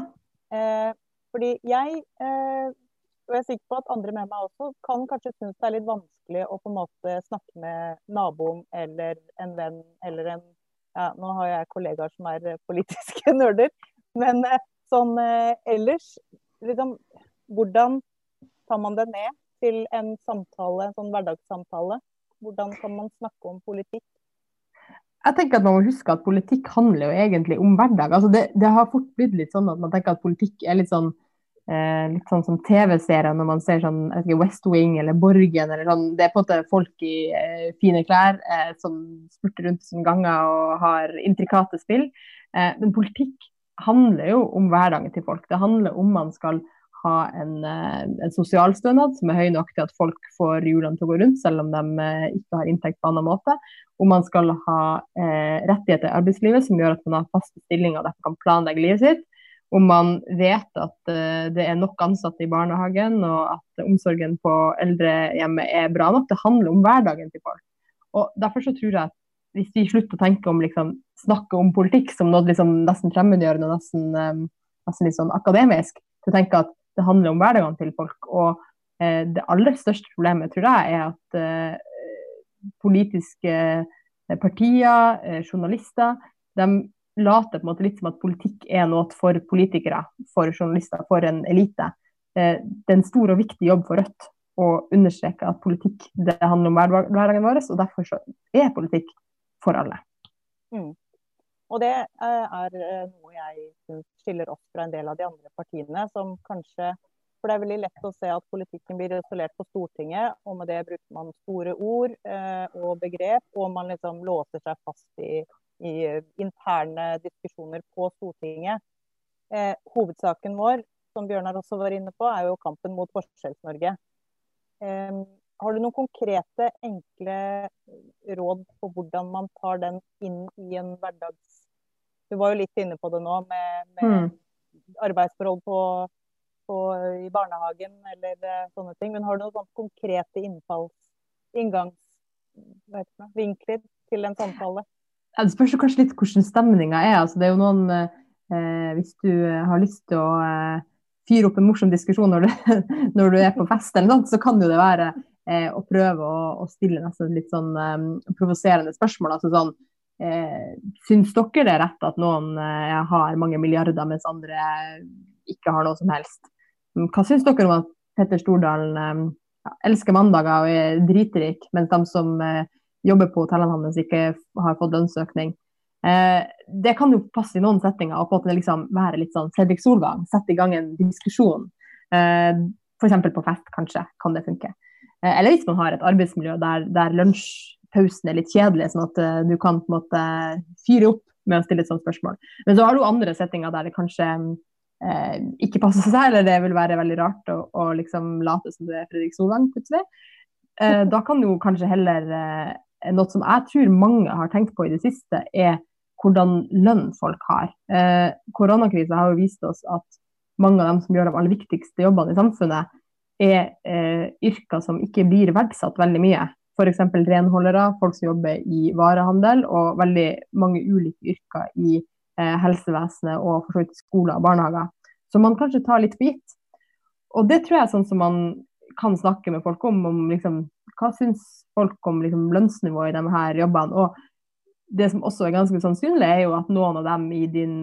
Eh, fordi jeg, eh, og jeg er sikker på at andre med meg også, kan kanskje synes det er litt vanskelig å på en måte snakke med naboen eller en venn eller en ja, Nå har jeg kollegaer som er eh, politiske nerder, men eh, sånn ellers liksom, Hvordan tar man det ned til en samtale, en sånn hverdagssamtale? Hvordan kan man snakke om politikk? jeg tenker at man må huske at politikk handler jo egentlig om hverdag. Altså det, det har fort blitt litt sånn at man tenker at politikk er litt sånn eh, litt sånn som TV-serier når man ser sånn ikke, West Wing eller Borgen eller sånn. Det er på en måte folk i eh, fine klær eh, som spurter rundt som ganger og har intrikate spill. Eh, men politikk handler jo om hverdagen til folk. Det handler om man skal ha en, eh, en sosialstønad som er høy nok til at folk får hjulene til å gå rundt, selv om de eh, ikke har inntekt på annen måte. Om man skal ha eh, rettigheter i arbeidslivet som gjør at man har faste stillinger og derfor kan planlegge livet sitt. Om man vet at eh, det er nok ansatte i barnehagen og at omsorgen på eldrehjemmet er bra nok. Det handler om hverdagen til folk. Og Derfor så tror jeg at hvis vi slutter å tenke om liksom, snakke om politikk som noe liksom, nesten fremmedgjørende og nesten, eh, nesten litt sånn akademisk, til å tenke at det handler om hverdagen til folk. Og eh, det aller største problemet, tror jeg, er at eh, politiske eh, partier, journalister, de later på en måte litt som at politikk er noe for politikere, for journalister, for en elite. Det er en stor og viktig jobb for Rødt å understreke at politikk det handler om hverdagen vår, og derfor er politikk for alle. Mm. Og det eh, er eh, noe jeg synes skiller oss fra en del av de andre partiene, som kanskje For det er veldig lett å se at politikken blir isolert på Stortinget, og med det bruker man store ord eh, og begrep, og man liksom låser seg fast i, i interne diskusjoner på Stortinget. Eh, hovedsaken vår, som Bjørnar også var inne på, er jo kampen mot Forskjells-Norge. Eh, har du noen konkrete, enkle råd på hvordan man tar den inn i en hverdags... Du var jo litt inne på det nå med, med Mm. arbeidsforhold på, på, i barnehagen eller eh, sånne ting. Men har du noen sånne konkrete innfalls... vinkler til en samtale? Ja, Det spørs kanskje litt hvordan stemninga er. Altså, det er jo noen eh, Hvis du har lyst til å eh, fyre opp en morsom diskusjon når du, når du er på fest, eller noe, så kan jo det være eh, å prøve å, å, stille nesten litt sånn um, provoserende spørsmål. altså sånn eh, Syns dere det er rett at noen eh, har mange milliarder, mens andre ikke har noe som helst? Hva syns dere om at Petter Stordalen eh, elsker mandager og er dritrik, mens de som eh, jobber på hotellene hans ikke har fått lønnsøkning? Eh, det kan jo passe i noen settinger og på at det liksom være litt sånn Fredrik Solvang, sette i gang en diskusjon. Eh, F.eks. på fest, kanskje, kan det funke. Eh, eller hvis man har et arbeidsmiljø der, der lunsjpausen er litt kjedelig, sånn at uh, du kan på en måte fyre opp med å stille et sånt spørsmål. Men så har du andre settinger der det kanskje uh, ikke passer seg, eller det vil være veldig rart å, å liksom late som du er Fredrik Solvang plutselig. Uh, da kan jo kanskje heller Noe som jeg tror mange har tenkt på i det siste, er hvordan lønn folk har. Eh, Koronakrisa har jo vist oss at mange av dem som gjør de aller viktigste jobbene i samfunnet, er eh, yrker som ikke blir verdsatt veldig mye. F.eks. renholdere, folk som jobber i varehandel, og veldig mange ulike yrker i eh, helsevesenet og for så vidt skoler og barnehager. Som man kanskje tar litt for gitt. Og det tror jeg er sånn som man kan snakke med folk om. om liksom, hva syns folk om liksom, lønnsnivået i de her jobbene? Og det som også er ganske sannsynlig, er jo at noen av dem i din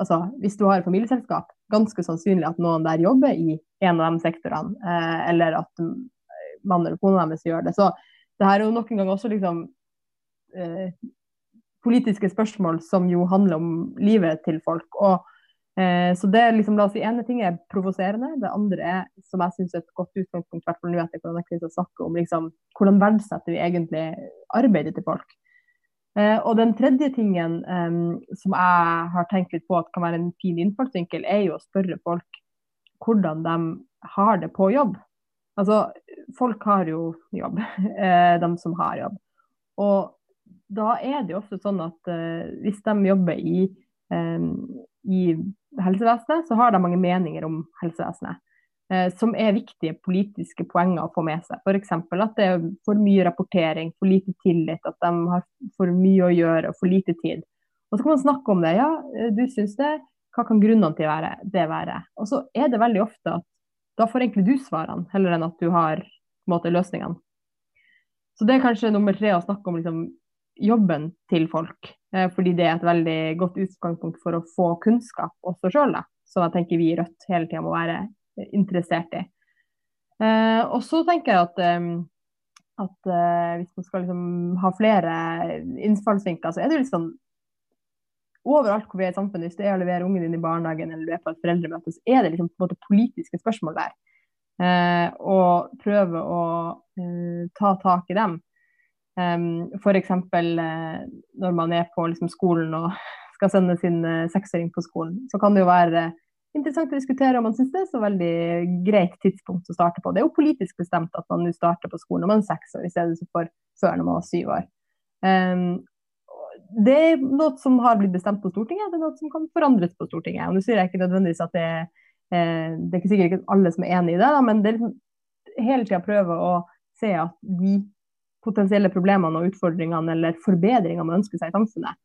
Altså hvis du har et familieselskap, ganske sannsynlig at noen der jobber i en av de sektorene, eh, eller at mannen eller kona deres gjør det. Så det her er jo nok en gang også liksom eh, politiske spørsmål som jo handler om livet til folk. og eh, så det er liksom, la oss si, ene ting er provoserende, det andre er, som jeg syns er et godt utgangspunkt, hvert fall nå etter koronakrisa, å snakke om liksom, hvordan verdsetter vi egentlig arbeidet til folk. Eh, og den tredje tingen um, som jeg har tenkt litt på at kan være en fin innfallsvinkel, er jo å spørre folk hvordan de har det på jobb. Altså, folk har jo jobb, eh, de som har jobb. Og da er det jo ofte sånn at uh, hvis de jobber i, um, i helsevesenet, så har de mange meninger om helsevesenet. Eh, som er viktige politiske poenger å få med seg. F.eks. at det er for mye rapportering, for lite tillit, at de har for mye å gjøre og for lite tid. Og Så kan man snakke om det. Ja, eh, du syns det. Hva kan grunnene til det være? Og så er det veldig ofte at da får egentlig du svarene, heller enn at du har måte, løsningene. Så det er kanskje nummer tre å snakke om liksom, jobben til folk. Eh, fordi det er et veldig godt utgangspunkt for å få kunnskap også sjøl, som jeg tenker vi i Rødt hele tida må være interessert i. Eh, og så tenker jeg at, eh, at eh, hvis man skal liksom ha flere innfallsvinkler, så er det jo litt sånn Overalt hvor vi er i samfunnet, hvis du er å levere ungen din i barnehagen eller du er på et foreldremøte, så er det liksom på en måte politiske spørsmål der. Eh, og prøve å eh, ta tak i dem. Um, F.eks. Eh, når man er på liksom, skolen og skal sende sin eh, seksåring på skolen, så kan det jo være interessant å diskutere om man syns det er så veldig greit tidspunkt å starte på. Det er jo politisk bestemt at man nå starter på skolen når man er seks år, i stedet for før når man var syv år. Um, det er noe som har blitt bestemt på Stortinget, det er noe som kan forandres på Stortinget. Og Nå sier jeg ikke nødvendigvis at det er, eh, det er ikke sikkert ikke alle som er enig i det, da, men det er liksom hele tida prøve å se at de potensielle problemene og utfordringene eller forbedringene man ønsker seg i samfunnet,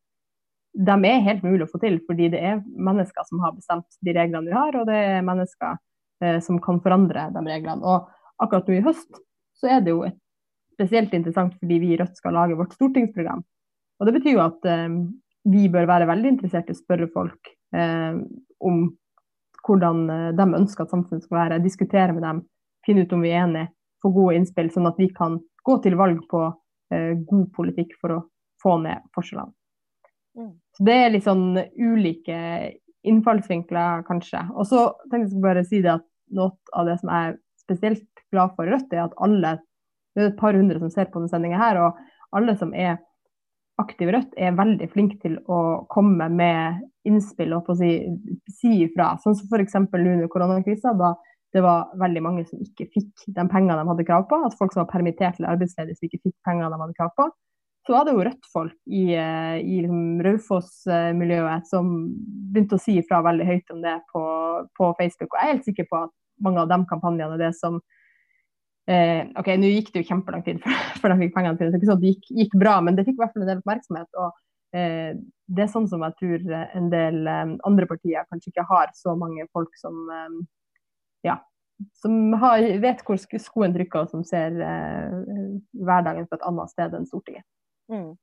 de er helt mulig å få til, fordi det er mennesker som har bestemt de reglene vi har, og det er mennesker eh, som kan forandre de reglene. Og akkurat nå i høst så er det jo spesielt interessant fordi vi i Rødt skal lage vårt stortingsprogram. Og det betyr jo at eh, vi bør være veldig interessert i å spørre folk eh, om hvordan eh, de ønsker at samfunnet skal være, diskutere med dem, finne ut om vi er enige, få gode innspill, sånn at vi kan gå til valg på eh, god politikk for å få ned forskjellene. Mm. Så Det er litt sånn ulike innfallsvinkler, kanskje. Og så tenkte jeg bare si det at noe av det som jeg er spesielt glad for i Rødt, er at alle det er et par hundre som ser på denne sendinga her, og alle som er aktive i Rødt, er veldig flinke til å komme med innspill og på å si, si ifra. Sånn som f.eks. nå under koronakrisa, da det var veldig mange som ikke fikk de pengene de hadde krav på. At folk som var permittert eller arbeidsledige, som ikke fikk pengene de hadde krav på så var det jo Rødt-folk i, eh, i liksom Raufoss-miljøet som begynte å si ifra veldig høyt om det på, på, Facebook. Og jeg er helt sikker på at mange av de kampanjene er det som eh, OK, nå gikk det jo kjempelang tid før, de fikk pengene sine, så ikke sånn det gikk, gikk, bra, men det fikk i hvert fall en del oppmerksomhet. Og eh, det er sånn som jeg tror en del eh, andre partier kanskje ikke har så mange folk som eh, ja, som har, vet hvor skoen trykker, og som ser eh, hverdagen på et annet sted enn Stortinget. Mm.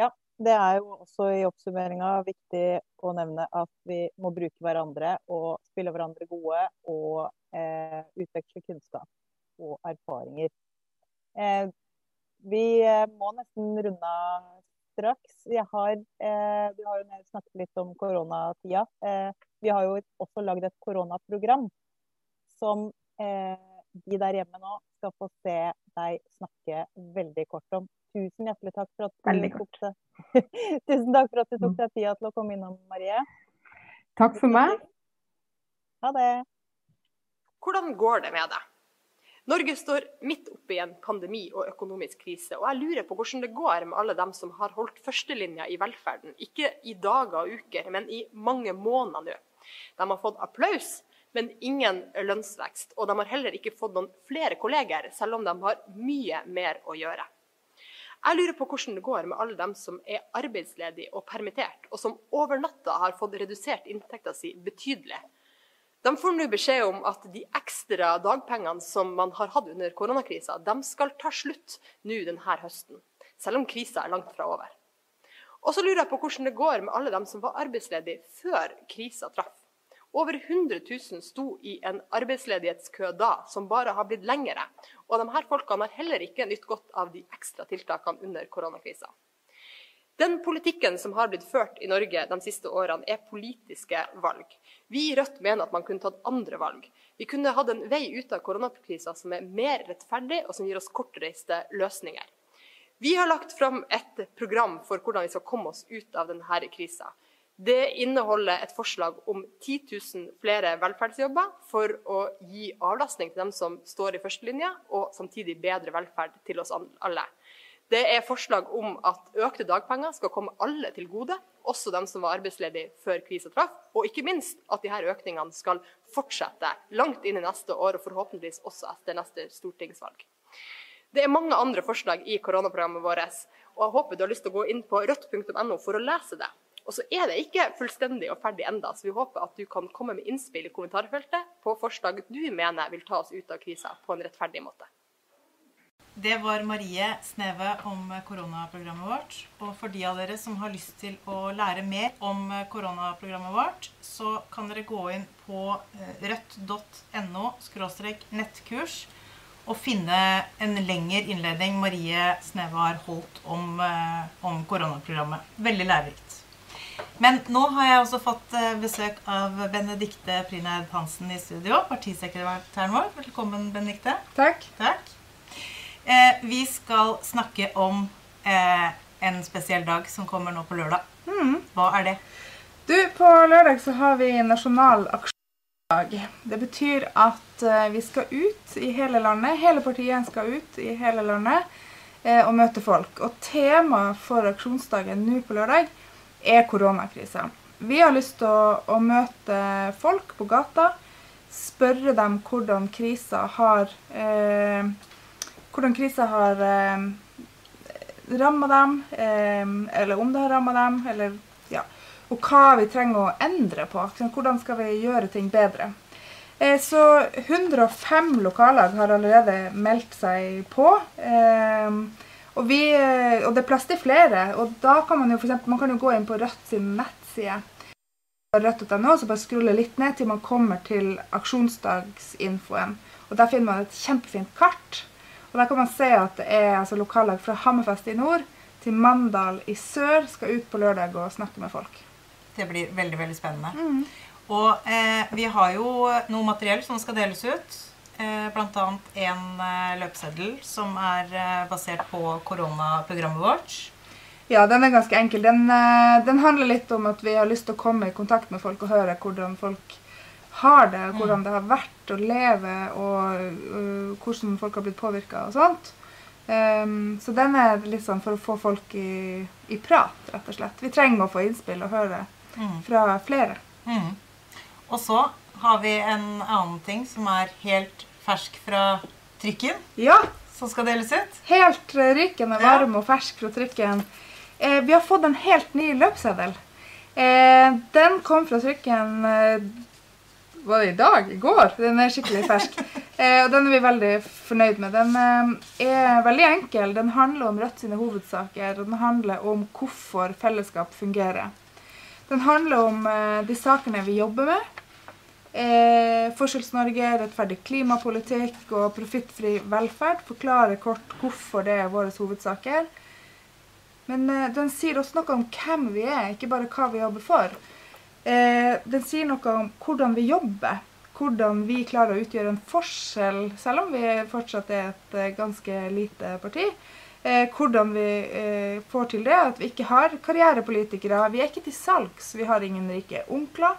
Ja, det er jo også i oppsummeringa viktig å nevne at vi må bruke hverandre og spille hverandre gode og eh, utveksle kunnskap og erfaringer. Eh, vi eh, må nesten runde av straks. Jeg har, eh, vi har jo snakket litt om koronatida. Eh, vi har jo også lagd et koronaprogram som eh, de der hjemme nå skal få se deg snakke veldig kort om. Tusen hjertelig takk for at du, tok, deg, Tusen takk for at du tok deg tida til å komme innom, Marie. Takk for meg. Ha det. Hvordan går det med deg? Norge står midt oppe i en pandemi og økonomisk krise, og jeg lurer på hvordan det går med alle dem som har holdt førstelinja i velferden. Ikke i dager og uker, men i mange måneder nå. De har fått applaus, men ingen lønnsvekst. Og de har heller ikke fått noen flere kolleger, selv om de har mye mer å gjøre. Jeg lurer på hvordan det går med alle dem som er arbeidsledige og permittert, og som over natta har fått redusert inntekta si betydelig. De får nå beskjed om at de ekstra dagpengene som man har hatt under koronakrisa, de skal ta slutt nå denne høsten, selv om krisa er langt fra over. Og så lurer jeg på hvordan det går med alle dem som var arbeidsledige før krisa traff. Over 100 000 sto i en arbeidsledighetskø da, som bare har blitt lengre. Og de her folkene har heller ikke nytt godt av de ekstra tiltakene under koronakrisa. Den politikken som har blitt ført i Norge de siste årene, er politiske valg. Vi i Rødt mener at man kunne tatt andre valg. Vi kunne hatt en vei ut av koronakrisa som er mer rettferdig, og som gir oss kortreiste løsninger. Vi har lagt fram et program for hvordan vi skal komme oss ut av denne krisa. Det inneholder et forslag om 10 000 flere velferdsjobber for å gi avlastning til dem som står i førstelinja, og samtidig bedre velferd til oss alle. Det er forslag om at økte dagpenger skal komme alle til gode, også dem som var arbeidsledige før krisa traff. Og ikke minst at disse økningene skal fortsette langt inn i neste år, og forhåpentligvis også etter neste stortingsvalg. Det er mange andre forslag i koronaprogrammet vårt, og jeg håper du har lyst til å gå inn på rødt.no for å lese det. Og så er det ikke fullstendig og ferdig enda, så vi håper at du kan komme med innspill i kommentarfeltet på forslag du mener vil ta oss ut av krisa på en rettferdig måte. Det var Marie Sneve om koronaprogrammet vårt. Og for de av dere som har lyst til å lære mer om koronaprogrammet vårt, så kan dere gå inn på eh, rødt.no nettkurs og finne en lengre innledning Marie Sneve har holdt om, eh, om koronaprogrammet. Veldig lærerikt. Men nå har jeg også fått eh, besøk av Benedikte Prineid Hansen i studio. Partisekretæren vår. Velkommen, Benedikte. Takk. Takk. Eh, vi skal snakke om eh, en spesiell dag som kommer nå på lørdag. Mm. Hva er det? Du, På lørdag så har vi nasjonal aksjonsdag. Det betyr at eh, vi skal ut i hele landet. Hele partiet skal ut i hele landet eh, og møte folk. Og temaet for aksjonsdagen nå på lørdag er koronakrisa. Vi har lyst til å, å møte folk på gata, spørre dem hvordan krisa har eh, hvordan krisa har eh, ramma dem, eh, eller om det har ramma dem, eller, ja, og hva vi trenger å endre på. Hvordan skal vi gjøre ting bedre. Eh, så 105 lokallag har allerede meldt seg på. Eh, og, vi, eh, og, det er plass til flere. Og da kan man jo for gå inn på Rødt sin nettside rødt.no, så bare skrulle litt ned til man kommer til aksjonsdagsinfoen. Og Der finner man et kjempefint kart og Der kan man se at det er altså, lokallag fra Hammerfest i nord til Mandal i sør skal ut på lørdag og snakke med folk. Det blir veldig veldig spennende. Mm. Og eh, vi har jo noe materiell som skal deles ut. Eh, Bl.a. en eh, løpeseddel som er eh, basert på koronaprogrammet vårt. Ja, den er ganske enkel. Den, eh, den, handler litt om at vi har lyst til å komme i kontakt med folk og høre hvordan folk har det, hvordan mm. det har vært å leve, og uh, hvordan folk har blitt påvirka og sånt. Um, så den er litt sånn for å få folk i, i, prat, rett og slett. Vi trenger å få innspill og høre mm. fra flere. Mm. Og så har vi en annen ting som er helt fersk fra trykken. Ja. Som skal deles ut. Helt rykende varm ja. og fersk fra trykken Eh, vi har fått en helt ny løpseddel. Eh, den kom fra trykken eh, Var det i dag? I går? Den er skikkelig fersk. Eh, og den er vi veldig fornøyd med. Den eh, er veldig enkel. Den handler om Rødt sine hovedsaker, og den handler om hvorfor fellesskap fungerer. Den handler om eh, de sakene vi jobber med. Eh, Forskjells-Norge, rettferdig klimapolitikk og profittfri velferd. Forklarer kort hvorfor det er våre hovedsaker. Men eh, den sier også noe om hvem vi er, ikke bare hva vi jobber for. Eh, den sier noe om hvordan vi jobber. Hvordan vi klarer å utgjøre en forskjell, selv om vi fortsatt er et eh, ganske lite parti. Eh, hvordan vi eh, får til det, at vi ikke har karrierepolitikere. Vi er ikke til salgs. Vi har ingen rike onkler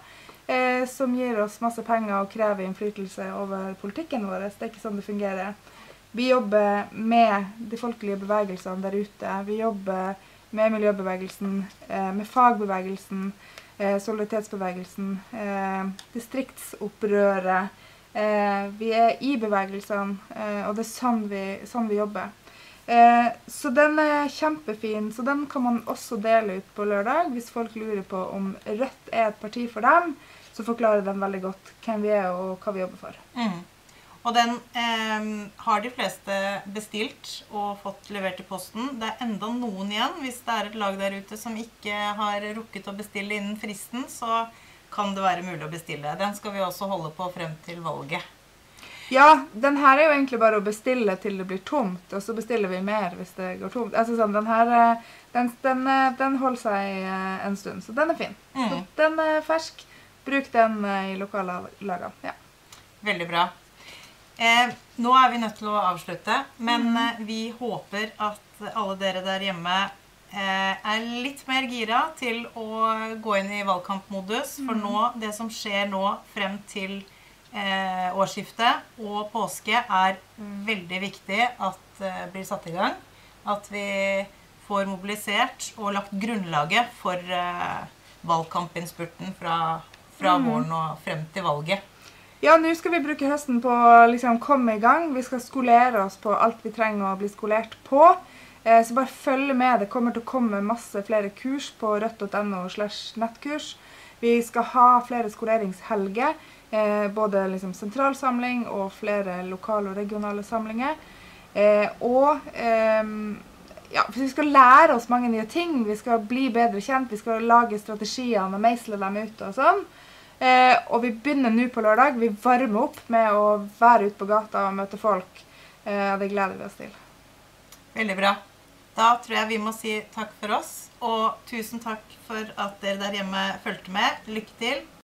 eh, som gir oss masse penger og krever innflytelse over politikken vår. Det er ikke sånn det fungerer. Vi jobber med de folkelige bevegelsene der ute. Vi jobber med miljøbevegelsen, eh, med fagbevegelsen, solidaritetsbevegelsen, eh, distriktsopprøret. Eh, vi er i bevegelsene, eh, og det er sånn vi, sånn vi jobber. Eh, så den er kjempefin. Så den kan man også dele ut på lørdag. Hvis folk lurer på om Rødt er et parti for dem, så forklarer den veldig godt hvem vi er og hva vi jobber for. Mm. Og den eh, har de fleste bestilt og fått levert i posten. Det er enda noen igjen. Hvis det er et lag der ute som ikke har rukket å bestille innen fristen, så kan det være mulig å bestille. Den skal vi også holde på frem til valget. Ja, den her er jo egentlig bare å bestille til det blir tomt, og så bestiller vi mer hvis det går tomt. Altså sånn, Den her, eh, den, den, eh, den holder seg eh, en stund, så den er fin. Mm. Så den er fersk. Bruk den i lokallagene. Ja. Veldig bra. Eh, nå er vi nødt til å avslutte, men eh, vi håper at alle dere der hjemme eh, er litt mer gira til å gå inn i valgkampmodus. For nå, det som skjer nå frem til eh, årsskiftet og påske, er veldig viktig at eh, blir satt i gang. At vi får mobilisert og lagt grunnlaget for eh, valgkampinnspurten fra, fra våren og frem til valget. Ja, nå skal vi bruke høsten på å liksom komme i gang. Vi skal skolere oss på alt vi trenger å bli skolert på. Eh, så bare følg med. Det kommer til å komme masse flere kurs på rødt.no slash nettkurs. Vi skal ha flere skoleringshelger. Eh, både liksom sentralsamling og flere lokale og regionale samlinger. Eh, og ehm, ja, for vi skal lære oss mange nye ting. Vi skal bli bedre kjent. Vi skal lage strategiene og meisle dem ut og sånn. Eh, og vi begynner nå på lørdag. Vi varmer opp med å være ute på gata og møte folk. Eh, det gleder vi oss til. Veldig bra. Da tror jeg vi må si takk for oss. Og tusen takk for at dere der hjemme fulgte med. Lykke til.